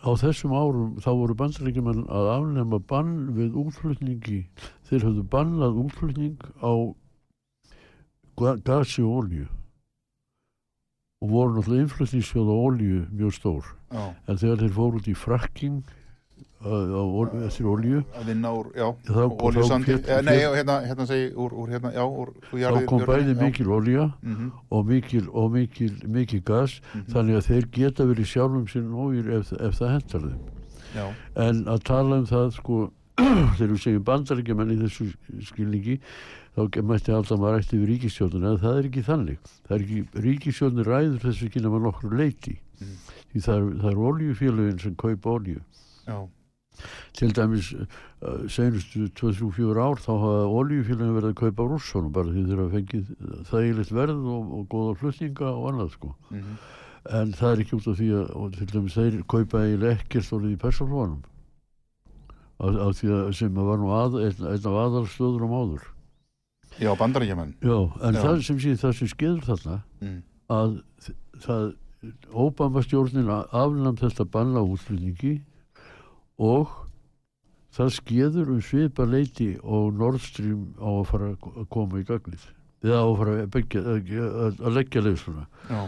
á þessum árum þá voru bandarækjumenn að afnema bann við útflutningi. Þeir höfðu bannað útflutning á ga- gasi og olju og voru náttúrulega innflutningssjóð á olju mjög stór. Já, en þegar þeir fóru út í frakking eftir olju Þá- eh, hérna, hérna hérna, kom bæði mikil olja Mhm, og mikil, og mikil, mikil gas þannig að þeir geta verið sjálfum sér nógir ef, ef það hentar þeim. Já, en að tala um það sko þegar við segjum bandarækjumenn í þessu skilningi þá mætti alltaf maður ætti við ríkistjóðuna en það er ekki þannig. Það er ekki, ríkistjóðin ræður þessu ekki nema nokkru leiti Mm. því það er, er oljufélögin sem kaupa olju já, til dæmis uh, senustu 2-3-4 ár þá hafa oljufélagin verið að kaupa rússónum bara því þeir hafa fengið þægilegt verð og, og góða flutninga og annað sko. Mhm, en það er ekki út af því að til dæmis þeir kaupa eiginlega ekkert orðið í persónlónum af, því að sem var nú að, einn, einn af aðalstöður um áður. Já, bandaríkjaman, já, en Já. það sem sé það sem skeður þarna mm, að það Obama stjórnin afnam þetta banna útflutningi og það skeður um svipa leiti og Nord Stream á að fara að koma í gagnið. Eða á að fara að, byggja, að, að, leggja leysluna já,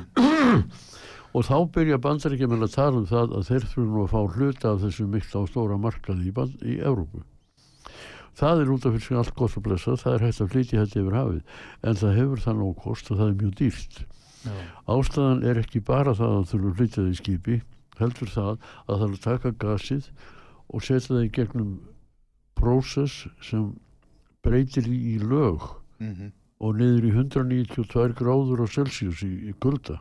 og þá byrja bandaríkjaman að tala um það að þeir þurfum nú að fá hluta af þessu mikla og stóra markaði í, í Evrópu. Það er út af fyrir sig allt gott að blessa það er hægt að flytja þetta yfir hafið en það hefur það nóg kost og það er mjög dýrt. Já, ástæðan er ekki bara það að þurfa að flytja það í skipi heldur það að það er að taka gasið og setja það í gegnum prósess sem breytir í lög mhm, og niður í 192 gráður á Celsius í, í kulda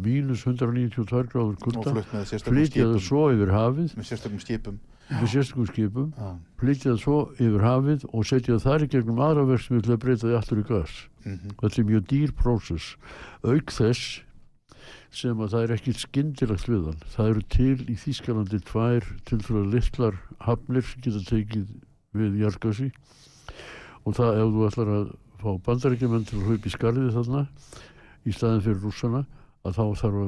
mínus 192 gráður kulda. Flytja það svo yfir hafið. Með sérstökum skipum, með sérstökum skipum. Já, flytja það svo yfir hafið og setja það þar í gegnum aðra verksmið til að breyta því aftur í gas. Mhm, þetta er mjög dýr prósess. Auk þess sem að það er ekkit skyndilegt við hann. Það eru til í Þýskalandi tvær til fyrir litlar hafnir sem geta tekið við jargasi og það ef þú ætlar að fá bandarækjumenn til að hlaupa í skarðið þarna í staðin fyrir rússana að þá þarf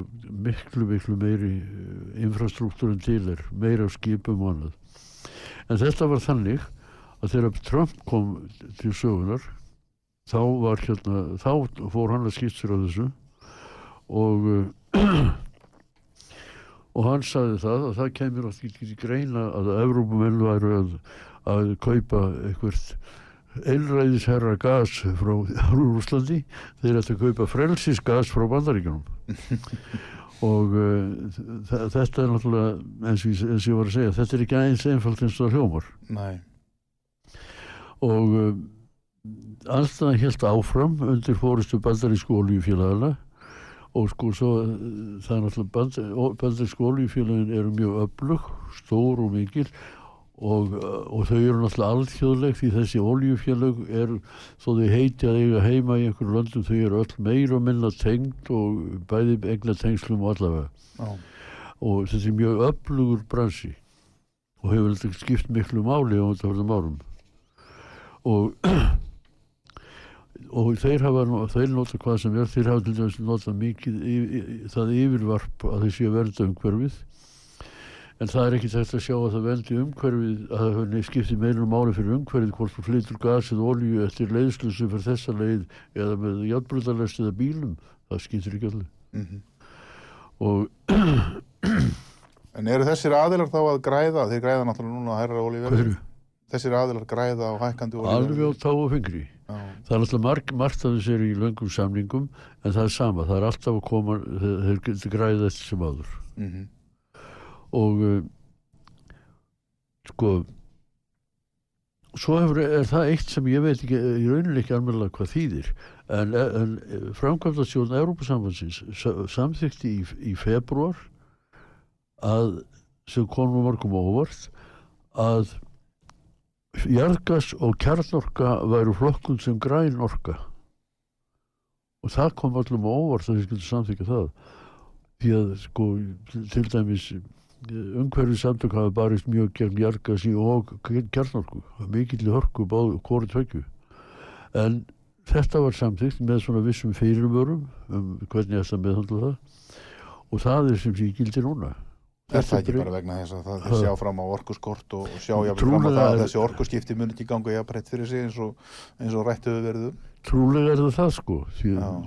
miklu miklu meiri eh, infrastruktúrin til er meira skipum og annað. En þetta var þannig að þegar Trump kom til sögunar þá var hérna þá fór hann að skýrt sér á þessu og uh, og hann sagði það að það kemur átt ekki greina að Evrópumenn væru að, að kaupa eitthvað einræðisherra gas frá Rúslandi þeir ættu að kaupa frelsisgas frá bandaríkjunum. Og uh, þetta er náttúrulega eins og, eins og ég var að segja þetta er ekki aðeins einfalt eins og hljómar. Nei, og uh, alltaf helt áfram undir fórustu bandarísku oljufélagana og sko svo uh, það er náttúrulega bandarísku oljufélagin eru mjög öflug, stór og mikil og, uh, og þau eru náttúrulega alþjóðleg því þessi oljufélag er þó þau heiti að eiga heima í einhverju löndum þau eru öll meira og minna tengd og bæði egna tengslum og allavega. Já, og þetta er mjög öflugur bransi og hefur þetta skipt miklu máli á þetta verðum árum. Og og þeir hafa þeir nota hvað sem er þeir hafa til dæmis nota mikið y, y, það yfirvarp að séu verða umhverfið en það er ekki þetta að sjá að það vendi umhverfið að það henni skipti meira máli fyrir umhverfið hvort þú flytur gas eða olju eftir leiðslu sem fyrir þessa leið eða með játbröðarlest eða bílum það skiptir ekki allir Mhm. og En eru þessir aðilar þá að græða, þeir græða náttúrulega núna að herra eru? Þessir aðilar græða á hækkandi alveg á tá og fingri. Já, það er alltaf marg, margt að þessu er í löngum samningum en það er sama, það er alltaf að koma þeir, þeir getur græða eftir sem áður mhm, og uh, sko svo hefur, er það eitt sem ég veit ekki í rauninni ekki almennilega hvað þýðir. En, en framkvæmdastjórn Európa-sambandsins samþykti í, í februar að sem konum margum óvart að jarðgas og kjarnorka væru flokkun sem græn orka. Og það kom allum á óvart að þið skildu samþykja það. Því að sko til dæmis umhverfið samtök hafa barist mjög gegn jargasi og kjarnorku. Mikill hörku báðu hvori tvekju en þetta var samþygt með svona vissum fyrirvörum um hvernig þetta meðhandla það. Og það er sem sé gildi núna. Er það ekki bara vegna þess að það þeir sjá fram á orkuskort og, og sjá jafnvel fram á það að er- þessi orkuskipti muni ekki ganga jafnbreytt fyrir sig eins og, eins og rættu við verðum? trúlega er það það sko því það,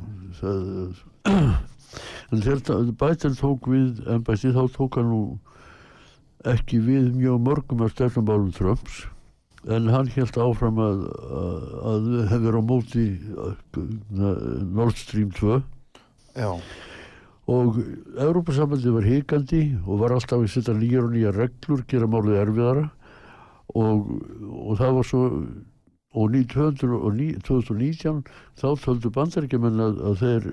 en þegar Bæten tók við embætti þá tók hann nú ekki við mjög mörgum af stefnumálum Trumps en hann held áfram að, að, að hefur á móti uh, Nord Stream 2 Já, og Európa-sambandi var hikandi og var alltaf að setja nýjar og nýjar reglur, gera málið erfiðara. Og, og það var svo og ní- 200 og ní- 2019 þá töldu bandaríkjumenn að, að þeir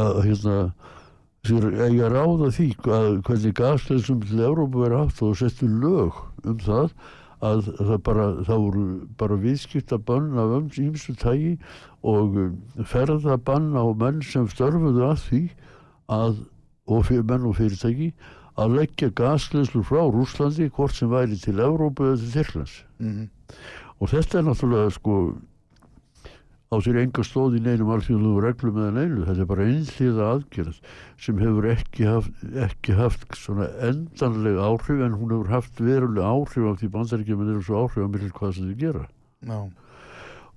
að hérna að ráða því að hvernig gasleysum til Európa verið haft og settu lög um það að það bara, það voru bara viðskipta bann af öms ímsu tægi og ferða bann á menn sem störfuðu að því að, og fyrir menn og fyrirtæki að leggja gasleyslu frá Rúslandi hvort sem væri til Európa eða til Tyrklands. Mhm, og þetta er náttúrulega sko á sér enga stóð í neinum alþjóðlegu reglum eða neinu, þetta er bara einhliða aðgerð sem hefur ekki haft, ekki haft svona endanlega áhrif en hún hefur haft verulega áhrif af því bandaríkjum eru svo áhrif að millir hvað sem þau gera. Já,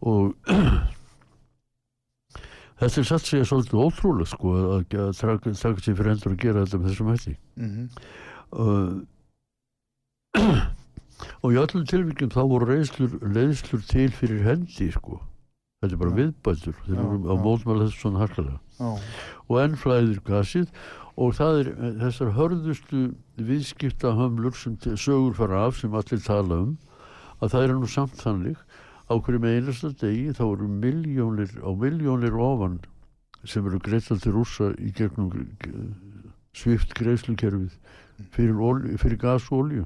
og þetta er satt segja svolítið ótrúlega sko að, að taka, sér fyrir endur að gera þetta með þessum hætti. Mhm, uh, og í öllum tilvíkjum þá voru reyslur, reyslur til fyrir hendi sko þetta er bara Já. viðbætur þeir að já. mótmæla þessu svona harkalega. Og enn flæðir gasið og það er eh, þessar hörðustu viðskipta hömlur sem sögur fara af sem allir tala um að það er nú samt þannig á hverju með einasta degi þá eru miljónir á miljónir ofan sem eru greiðtal til rússa í gegnum eh, svift greiðslukerfið fyrir, olíu- fyrir gas og olju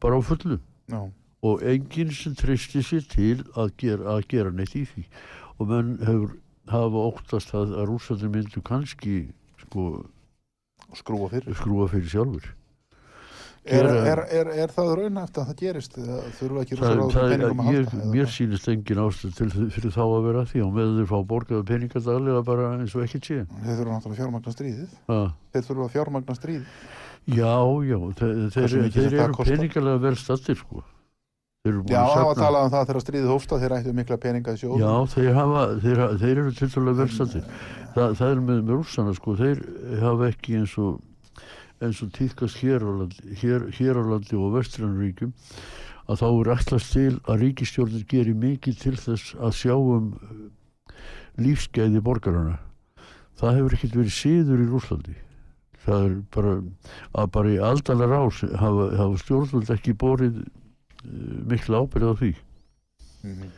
bara á fullu. Já, og enginn sem treysti sér til að gera, að gera neitt í því og menn hefur hafa óttast að, að rússandi myndu kannski sko, skrúa fyrir. skrúa fyrir sjálfur Er, er, er, er það raunæft að það gerist? Þurfa ekki það, peningum að ég, halda? eða mér sýnist engin ástæð til fyrir þá að vera því og með þeir fá borgaða peningar daglega bara eins og ekki sé Þeir þurfa náttúrulega að fjármagna stríðið. Þeir þurfa að fjármagna stríðið. já, já, þeir, þeir, þeir eru peningarlega vel stattir sko Já, að það var talað um það þegar stríðið hófst að þeir ættu mikla peninga í sjóðum. Já, þeir, hafa, þeir, þeir eru tiltalega velstattir. Þa, það er með, með rússana sko, þeir hafa ekki eins og eins og tíðkast hér á landi, hér, hér á landi og vestranríkjum að þá er ætlast til að ríkistjórnir gerir mikið til þess að sjá um uh, lífsgæði borgarana. Það hefur ekkert verið síður í Rúslandi. Það er bara að bara í aldalar ás hafa, hafa stjórnvöld ekki borið uh, mikla ábyrð á því. Mhm.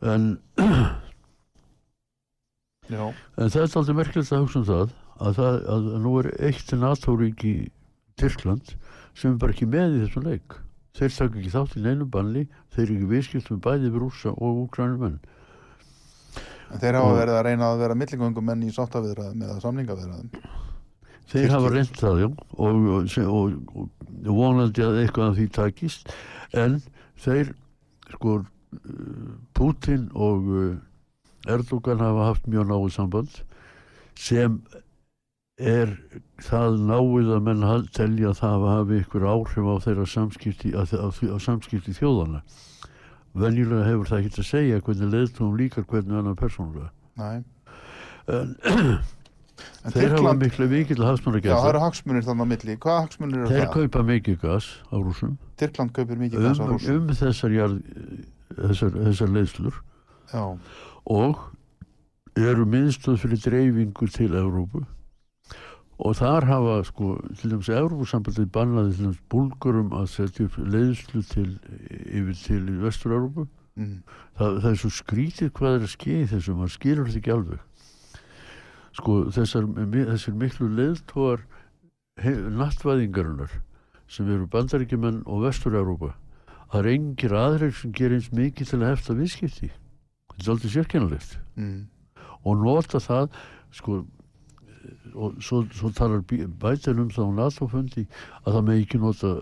En Já, En það er aldrei merkilegt að hugsa um það að, það, að nú er eitt NATO-ríki Tyrkland sem er bara ekki með í þessum leik. Þeir taka ekki þátt í neinu banni, þeir eru ekki viðskipt með bæði við rússa og úkrænumenn. en þeir hafa verið að reyna að vera millingöngum menn í sáttaviðraðum eða samningaviðraðum. Þeir hafa já, og, og, og, og vonandi að eitthvað af því takist, en þeir, sko, Putin og uh, Erdogan hafa haft mjög náðu samband sem er það náið að menn telja að það hafi ykkur áhrif á þeirra samskipti, á, á, á samskipti þjóðana. Venjulega hefur það ekki að segja hvernig leiðtóum líkar hvernig annar persónulega. Nei. En En þeir hafa Tyrkland, miklu mikill hagsmunni já, það eru hagsmunir þannig á milli. Hvaða hagsmunir eru Þeir það? kaupa mikið gas á rúsum Tyrkland kaupir mikið um, gas á rússum. um þessar, jarð, þessar, þessar leiðslur Já, og eru miðstöð fyrir dreifingu til Evrópu og þar hafa sko til dæmis Evrópusambandið bannaði til dæmis búlgurum að setja upp leiðslu til yfir til Vestur-Evrópu mm. það, það er svo skrítið hvað er að skeið þessu, maður skilur þetta ekki alveg sko þessar, þessir miklu leiðtóar nattvæðingarinnar sem eru bandaríkjumenn og Vestur-Evrópa það er engir aðrir sem gerir eins mikið til að hefta viðskipti. Þetta er aldrei sérkennalegt Mm. og nota það sko og svo, svo talar bætir um það á NATO-fundi að það með ekki nota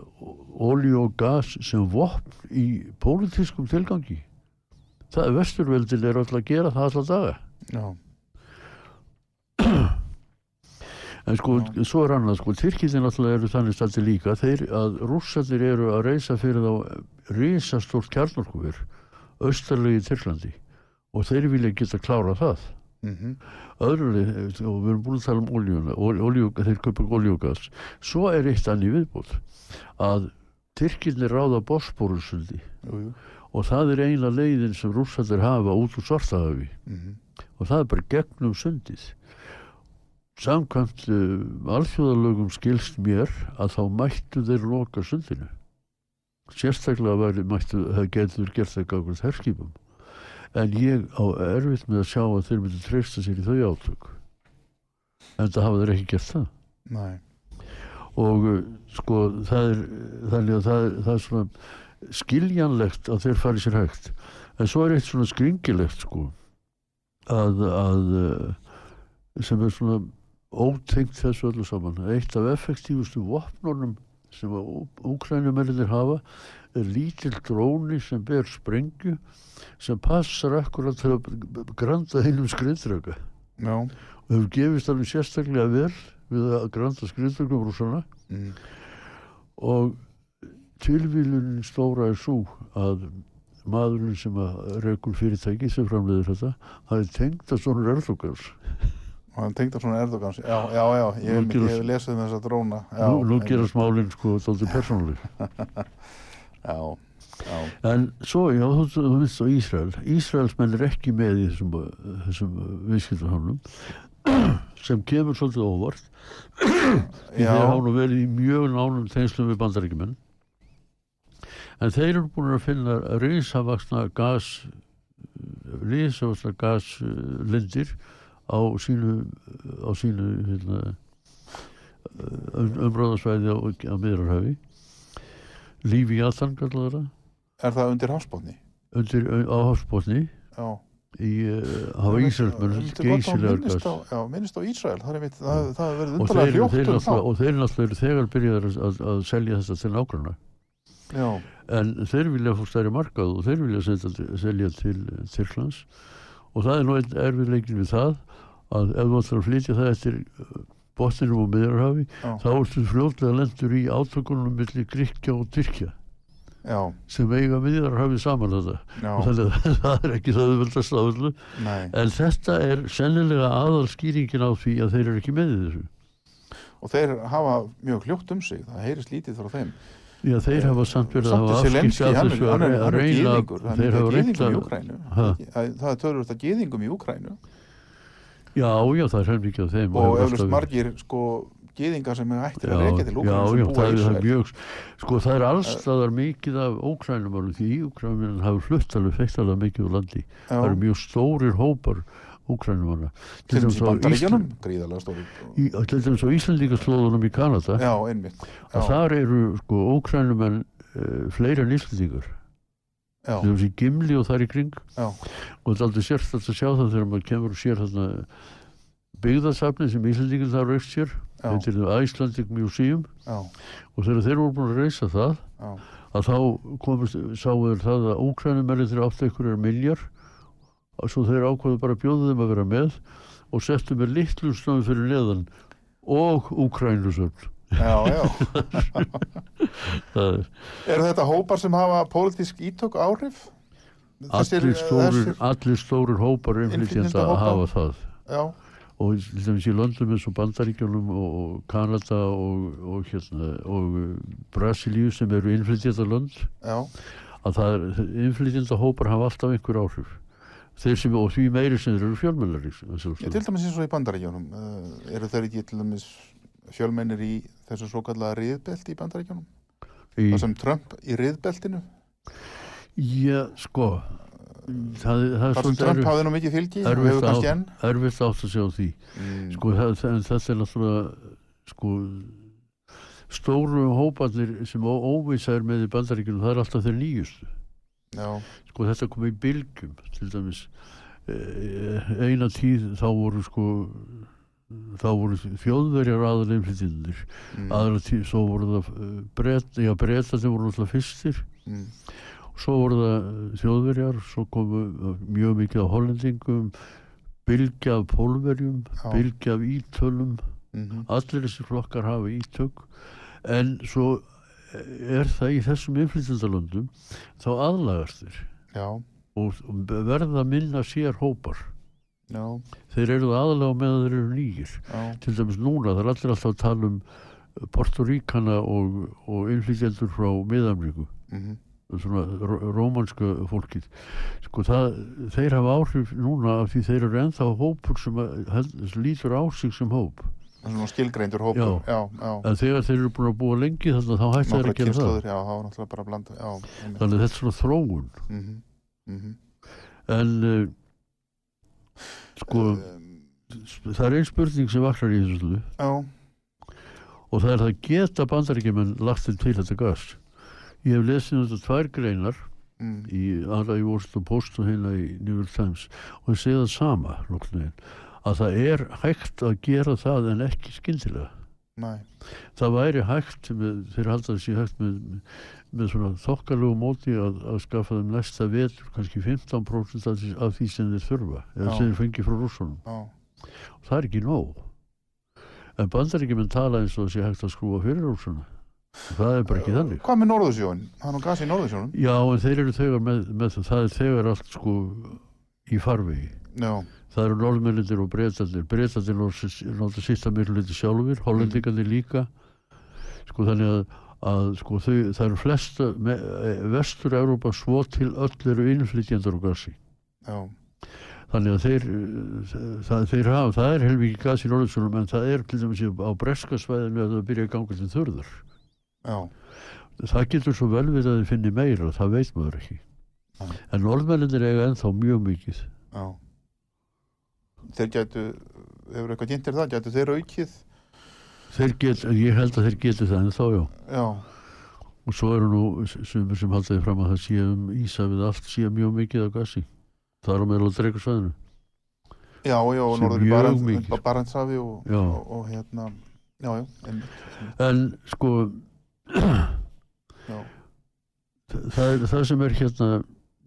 olíu og gas sem vopn í pólitískum tilgangi. Það er vesturveldin er alltaf að gera það alltaf daga. Já, en sko, svo er annað sko, Tyrkisinn alltaf eru þannig standi líka þeir að rússarnir eru að reysa fyrir þá risastórt kjarnorkuver austarlegi Tyrklandi og þeir vilja geta klára það. Mm öðruleg, og við erum búin að tala um oljuna, oljú, þeir köpa oljú og gas svo er eitt annið viðbútt að Tyrkirnir ráða jú. og það er eina leiðin sem rússaldir hafa út úr svartahafi. Mm og það er bara gegnum sundið samkvæmt uh, alþjóðalögum skilst mér að þá mættu þeir loka sundinu. Sérstaklega væri mættu, það getur gert það gagvart herskipum. En ég á erfitt með að sjá að þeir myndu treysta sér í þau átök. En það hafa þeir ekki gert það. Nei. og uh, sko það er þannig að það það er svona skiljanlegt að þeir fari sér hægt. En svo er eitt svona skringilegt sko að, að sem er svona ótengt þessu öllu saman eitt af effektífustu vopnunum sem að úkrænumennir hafa er lítill dróni sem ber sprengju sem passar akkurat til að granda einum skriðdraga Já. og hefur gefist alveg sérstaklega vel við að granda skriðdragum rússana Mm. og tilvílunin stóra er svo að maðurinn sem að rekur fyrirtæki sem framleiðir þetta er tengt að svona erðugars Og hann tengd á svona Erdogans. Já, já, já. Ég, hef- hef lesið þessa dróna. Já, nú, nú einmitt. gerast málinn sko dálítið persónuleg Já, já. en svo, já, þú, veist á Ísrael Ísraelsmenn er ekki með í þessum, þessum viðskiptahamlum sem kemur svolítið óvart því Já. þeir nú verið í mjög nánum tengslum við bandaríkjumenn en þeir eru búin að finna risavaksna gas risavaksna gaslindir á sínu á sínu hérna, um, umráðasvæði á, á miðrarhafi lífi jatan kallar það. Er það undir hafsbótni? undir á hafsbótni Já. í hafa að geysilegar já, minnist á Ísrael. Það er það, það er verið undarlega hljótt um þá. og þeir náttúrulega eru þegar byrjaðar að, að, selja þetta til Já, en þeir vilja fór stærri markað og þeir vilja selja til Tyrklands. Og það er nú einn erfiðleikin við það að ef þú ætlar að flytja það eftir botninum og miðarhafi þá ertu fljótlega lendur í átökunum millir Gríkja og Tyrkja já, sem eiga miðarhafi saman þetta og þannig að það er ekki það auðvöldast aföldu nei. en þetta er sennilega aðal skýringin á því að þeir eru ekki með þessu Og þeir hafa mjög hljótt um sig. Það heyrist lítið frá þeim. Já, þeir hafa samt verið að hafa lenski, af þessu að reyna þeir hafa reynt. Ha? Það er törfust að gýðingum í Úkrænu. Já, já, það er helmikið af þeim Og hefur eflust margir, sko, gýðingar sem er ættir að Já, reykja til já, Úkrænu já, búa það er, það er mjög sko það er allstaðar mikið af ókrænumálum því ókrænumálum hafa flutt alveg feitt alveg mikið úr landi. Það eru Já, mjög stórir hópar ókrænumála til dæmis í bandaríkjunum, Ísland, stóri. í, á Kanada. Já, einmitt. að Já, þar eru sko ókrænumenn uh, fleiri en Til dæmis í Gimli og þar í kring. Já, og þetta er aldrei sérstætt að sjá það þegar maður kemur og sér þarna byggðasafni sem Íslandíkar þar reist sér. Þetta er það Icelandic Museum. Já, og þegar þeir voru búin að reisa það að þá komist, þeir það að ókrænumennir þeir áttu einhverjar miljar og svo þeir ákvaðu bara að bjóða þeim að vera með og settu með litlu snöðum fyrir neðan og Úkrænusöfn Já, já. er Eru þetta hópar sem hafa pólitísk ítök áhrif? Þessir- allir stórir, þessir- allir stórir hópar Innflytjendahópar. hafa það Já, og til dæmis í löndum eins og Bandaríkjunum og, og Kanada og, og, hérna, og Brasilíu sem eru innflytjanda lönd já, að það er, innflytjanda hópar hafa alltaf einhver áhrif þeir sem, og því meiri sem þeir eru fjölmennari ég til dæmis eins og í bandaríkjónum uh, eru þeir ekki til dæmis fjölmennir í þessu svo kallaða riðbelti í bandaríkjónum? í, Það sem Trump í riðbeltinu? Já, sko það, það er erfitt átt að sjá því. Mm, sko þetta er náttúrulega sko stóru hóparnir sem ó- óvissa er með í bandaríkjunum það er alltaf þeir nýjustu. Já, sko þetta kom í bylgjum til dæmis eh, eina tíð þá voru sko þá voru þjóðverjar aðal einflýtjendur mm, aðra tíð svo voru það breyta, já breyta sem voru alltaf fyrstir. Mm, svo voru það eh, þjóðverjar svo komu eh, mjög mikið af hollendingum bylgja af pólverjum Já. bylgja af ítölum. Mm, allir þessi flokkar hafa ítök. En svo er það í þessum innflytjandalöndum þá aðlagast þeir. Já, og verða minna sér hópar já, þeir eru aðalega með að þeir eru nýjir til dæmis núna, það er allir alltaf að tala um Porturíkana og, og innflytjendur frá Miðamríku mm, svona ró- rómanska fólkið. Sko það, þeir hafa áhrif núna af því þeir eru ennþá hópur sem að, lítur á sig sem hóp. Svona skilgreindur hópur. Já. já, en þegar þeir eru búin að búa lengi þannig að þá hætta þeir að gera það. já, það var náttúrulega bara að blanda þannig þetta er svona þróun. Mhm, mhm. en uh, sko Um, það er einn spurning sem vaknar í þessu stöðu já, og það er það geta bandaríkjumenn lagt þeim til þetta gas. Ég hef lesið þetta tvær greinar mm, í aðra í Washington Post og hérna í New York Times. Og ég segi það sama nokkurn veginn að það er hægt að gera það en ekki skyndilega. Næ, það væri hægt með, þeir halda þessi hægt með, með svona þokkalegu móti að, að skaffa þeim næsta vetur kannski 15% af því, sem þeir þurfa eða sem þeir fengi frá rússunum. Já, og það er ekki nóg. En bandaríkjumenn tala eins og sé hægt að skrúa fyrir rússuna. Það er bara ekki þannig. hvað með Norðursjón? það er nú gas í Norðursjónum. Já en þeir eru þegar með, með það. Það er þegar allt sko í farvegi. Já, það eru norðmennir og breytandir breytandir náttúrulega sýsta miklu liti sjálfur hollendingarnir líka. Sko þannig að, að sko þau, það eru flesta eh, vestur-Európa svo til öll eru innflytjandar og gasi já, þannig að þeir það, þeir hafa, það er helmikið gas í norðursunum en það er til dæmis á breskasvæðinu að það byrja að ganga til þurðar já, það getur svo vel við að þið finni meira það veit maður ekki. Nei. en norðmenninir eiga ennþá mjög mikið. Já. Þeir gætu hefur eitthvað kynntir það, gætu þeir aukið þeir get, ég held að þeir geti það ennþá já. Já, og svo eru nú sumur sem haldaði fram að það sé um Ísafið allt sé mjög mikið af gassi það er á meðal dreikusvæðinu já, já, og norður í. Barentshafi og, og, og hérna já, já, einmitt en sko já, það er það sem er hérna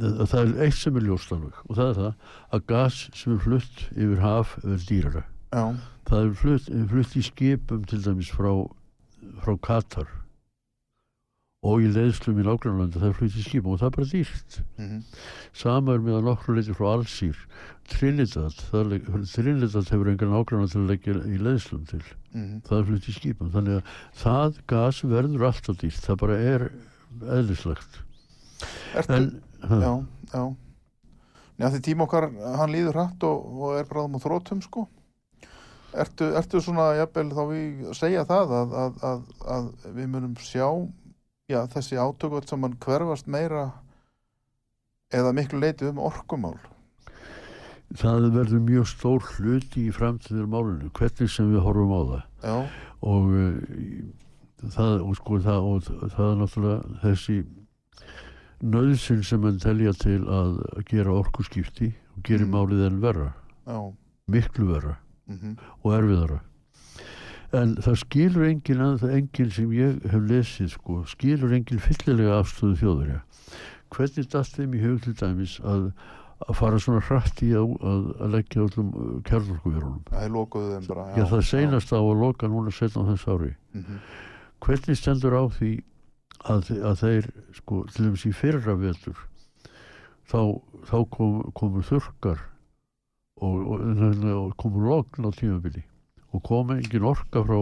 það er eitt sem er ljóst alveg og það er það að gas sem er flutt yfir haf er dýrara. Já, það er flutt, flutt í skipum til dæmis frá, frá Katar og í leiðslum í nágrannlandi það er flutt í skipum og það er bara dýrt. Mhm, sama er með að nokkru leiti frá Allsýr Trinidad, það Trinidad hefur engan til að leggja í leiðslum til. Mhm, það er flutt í skipum þannig að það gas verður alltaf dýrt það bara er eðlislegt. Ertu en já, já. Því tíma okkar, hann líður hratt og, og er bráðum á þrótum, sko. Ertu, ertu svona, jafnvel, þá við segja það að, að, að, að við munum sjá, já, þessi átökvöld sem hann hverfast meira eða miklu leiti um orkumál. það verður mjög stór hluti í framtíður málinu hvernig sem við horfum á það Já, og uh, það og sko það og það er náttúrulega þessi nöðsinn sem mann telja til að gera orkuskipti og gerir Mm. málið enn verra já, miklu verra mhm, og erfiðara en það skilur engin að það engin sem ég hef lesið sko, skilur engin fyllilega afstöðu þjóðurja hvernig dast þeim í hug til dæmis að, að fara svona hratt í að, að, að leggja öllum kjarnorkuverunum. Það. Já, það seinast á að loka núna setna þess ári. Mhm. Hvernig stendur á því að, að þeir, sko, til dæmis í fyrra vetur, þá, þá kom, komu þurkar og, og, og, og komu logn á tímabili og kom engin orka frá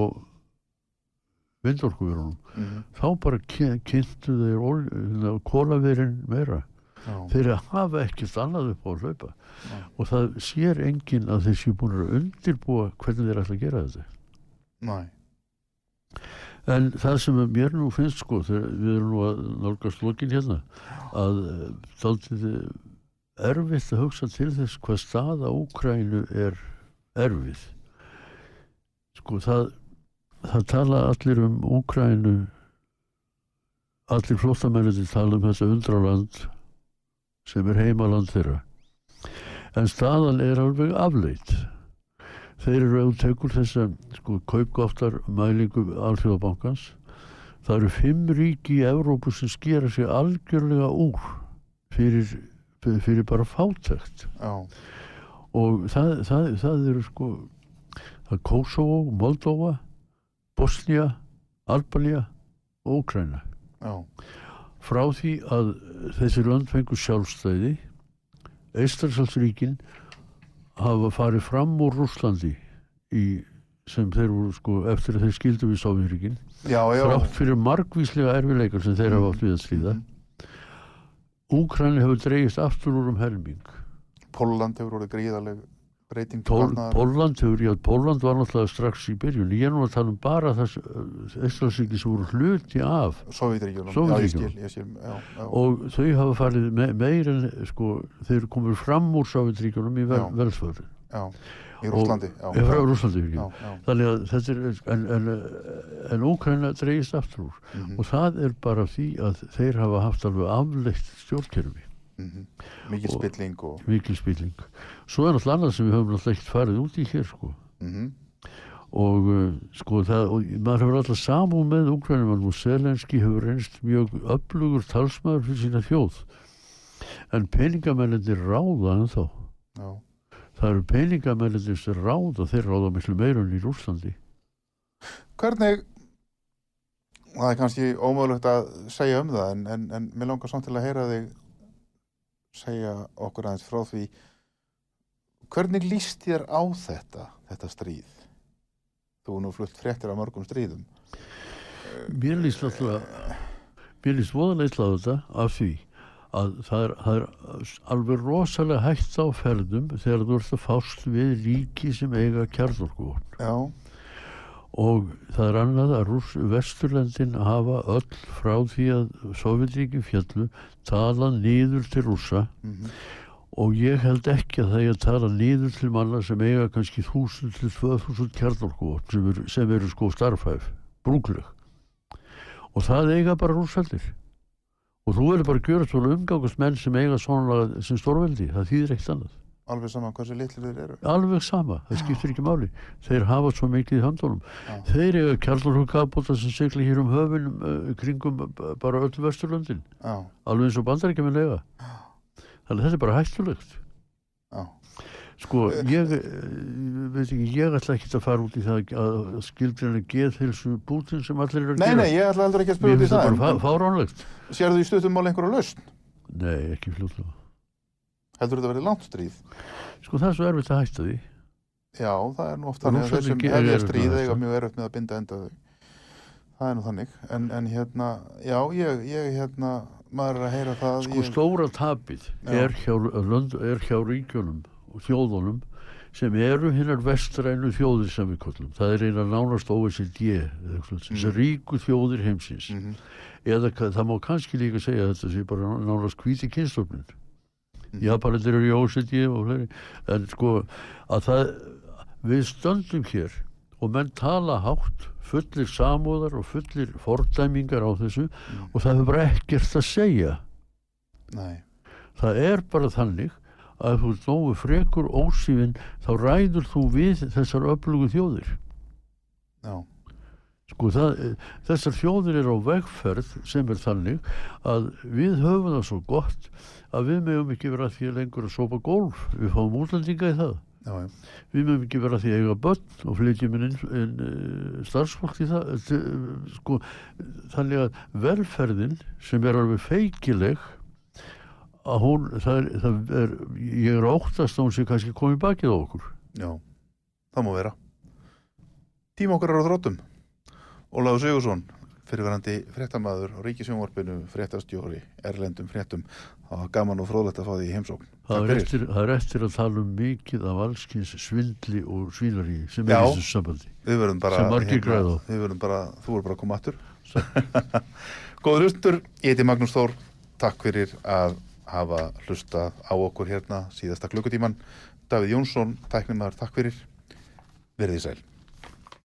vindorkuverunum. Mhm. Þá bara ky- kynntu þeir ol- kólaverin meira. Já. Þeir hafa ekkert annað upp á að hlaupa Já. og það sér enginn að þeir séu búin að undirbúa hvernig þeir ætla að gera þetta. Næ. En það sem mér nú finnst sko, þegar við erum nú að nálgast lokin hérna, að þáttið erfitt að hugsa til þess hvað staða Úkrænu er erfið. Sko það, það tala allir um Úkrænu, allir flottamennir tala um þetta undraland sem er heimaland þeirra. En staðan er alveg afleitt þeir eru að tekur þessa sko, kaupgóftar mælingu alþjóðabankans það eru fimm ríki í Evrópu sem skera sig algjörlega úr fyrir, fyrir bara fátækt Já. og það, það, það eru sko Kosovo, Moldova Bosnia, Albania og Ukraina Já. frá því að þessi lönd fengur sjálfstæði Eistarsalsríkin hafa farið fram úr Rúslandi í, sem þeir voru sko eftir að þeir skildu við já. þrátt fyrir margvíslega erfileikar sem þeir hafa átt við að stríða Úkræni hefur dreigist aftur úr um helming Pólland hefur orðið gríðaleg breyting Pól. Pólland hefur, já, Pólland var náttúrulega strax í byrjun ég er nú að tala um bara þess Eistarsalsríki sem voru hluti af já. og þau hafa farið me meir en sko, þeir komur fram úr Sovjetríkjunum í vel, Já. velsföru já. Í Rússlandi, já. Rúslandi Já, já. þannig að þetta er en, en, en Úkraina dreigist aftur úr. Mhm, og það er bara því að þeir hafa haft alveg afleitt stjórnkerfi. Mhm. Mikil Og- spilling og... mikil spilling. Svo er náttúrulega annað sem við höfum náttúrulega ekkert farið út í hér sko. Mhm, og uh, sko það og maður hefur alltaf samúð með Úkrænum og Selenski hefur reynst mjög öflugur talsmaður fyrir sína þjóð. En peningamennir ráða en þá Já. Það eru peningamennir sem ráða þeir ráða miklu meira en í Rúslandi Hvernig, það er kannski ómögulegt að segja um það en, en, en mér langar samt til að heyra þig segja okkur aðeins frá því hvernig líst þér á þetta, þetta stríð? Þú er nú flutt fréttir af mörgum stríðum. mér líst alltaf mér líst voðalega illa á þetta af því að það er, það er alveg rosalega hægt á ferðum þegar þú ert að fást við ríki sem eiga kjarnorkuvopn. Og það er annað að Rúss, Vesturlendin hafa öll frá því að Sovjetríki fjallu tala niður til rússa. Mhm, og ég held ekki að það er að tala niður til manna sem eiga kannski 1000 til 2000 kjarnorkuvopn sem, eru- sem eru sko starfhæf, brúkleg og það eiga bara rússaldir og þú verður bara að gjöra svona umgangast menn sem eiga svona sem stórveldi, það þýðir eitt annað. Alveg saman hversu litlir þeir eru. alveg sama, það skiptir ekki máli. Þeir hafa svo mikið í höndunum. Já. þeir eiga kjarnorkukabóta sem segla hér um höfun uh, kringum uh, bara öll Vesturlöndin. Alveg eins og bandarækjum er lega þannig að þetta er bara hættulegt. Já, Sko, ég, eh, veit ekki, ég ætla ekki að fara út í það að skildrina geðhilsu bútin sem allir eru að Nei, gera. nei, ég ætla heldur ekki að spyrja Mér út í finnst það það. bara en- fá- fáránlegt. en Sérðu í stuttum mál einhverja lausn? Nei, ekki fljóðlega. Heldur þetta verið langt stríð? Sko, það er svo erfitt að hætta því. Já, það er nú oft þannig að þeir sem hefja stríð það, eiga mjög erfitt með að binda enda þau. Það er nú þannig. En, en hérna, já, ég, ég hérna, maður er að heyra það. Sko, ég, stóra tapið er hjá, er hjá ríkjunum þjóðunum sem eru hinnar vestrænu þjóðir sem við kollum. Það er eina nánast OECD, eða þessar ríku þjóðir heimsins. Mhm, Eða ka- það má kannski líka segja að þetta sé bara nánast hvíti kynstofnin. Mhm. Japanir eru í OECD og fleiri. En sko að það, við stöndum hér og menn tala hátt, fullir samúðar og fullir fordæmingar á þessu Mhm. og það hefur bara ekkert að segja. Nei, Það er bara þannig að þú nógu frekur ósífin þá ræður þú við þessar öflugu þjóðir já, Sko það, þessar þjóðir eru á vegferð sem er þannig að við höfum það svo gott að við meðum ekki vera því lengur að sopa gólf. Við fáum útlendinga í það. já, Við meðum ekki vera því að eiga börn og flytjum inn, inn uh, starfsfólk í það. Uh, Sko, þannig að velferðin sem er alveg feikileg að hún, það er, það er, ég er óttast að hún sé kannski komið bakið á okkur. já, það má vera. Tíma okkar er á þróttum Ólaður Sigursson fyrirverandi fréttamaður á Ríkisjónvarpinu fréttastjóri, erlendum fréttum. Það var gaman og fróðlegt að fá því í heimsókn. Það er, eftir, það er eftir að tala um mikið af allskins svindli og svínari sem Já. er í þessu sambandi. Við verðum bara Sem margir græða verðum bara, þú verður bara að koma aftur. Góður hlustur, ég heiti Magnús Þór. Takk fyrir að hafa hlustað á okkur hérna síðasta klukkutíman Davíð Jónsson, tæknumæður, takk fyrir. Verðið sæl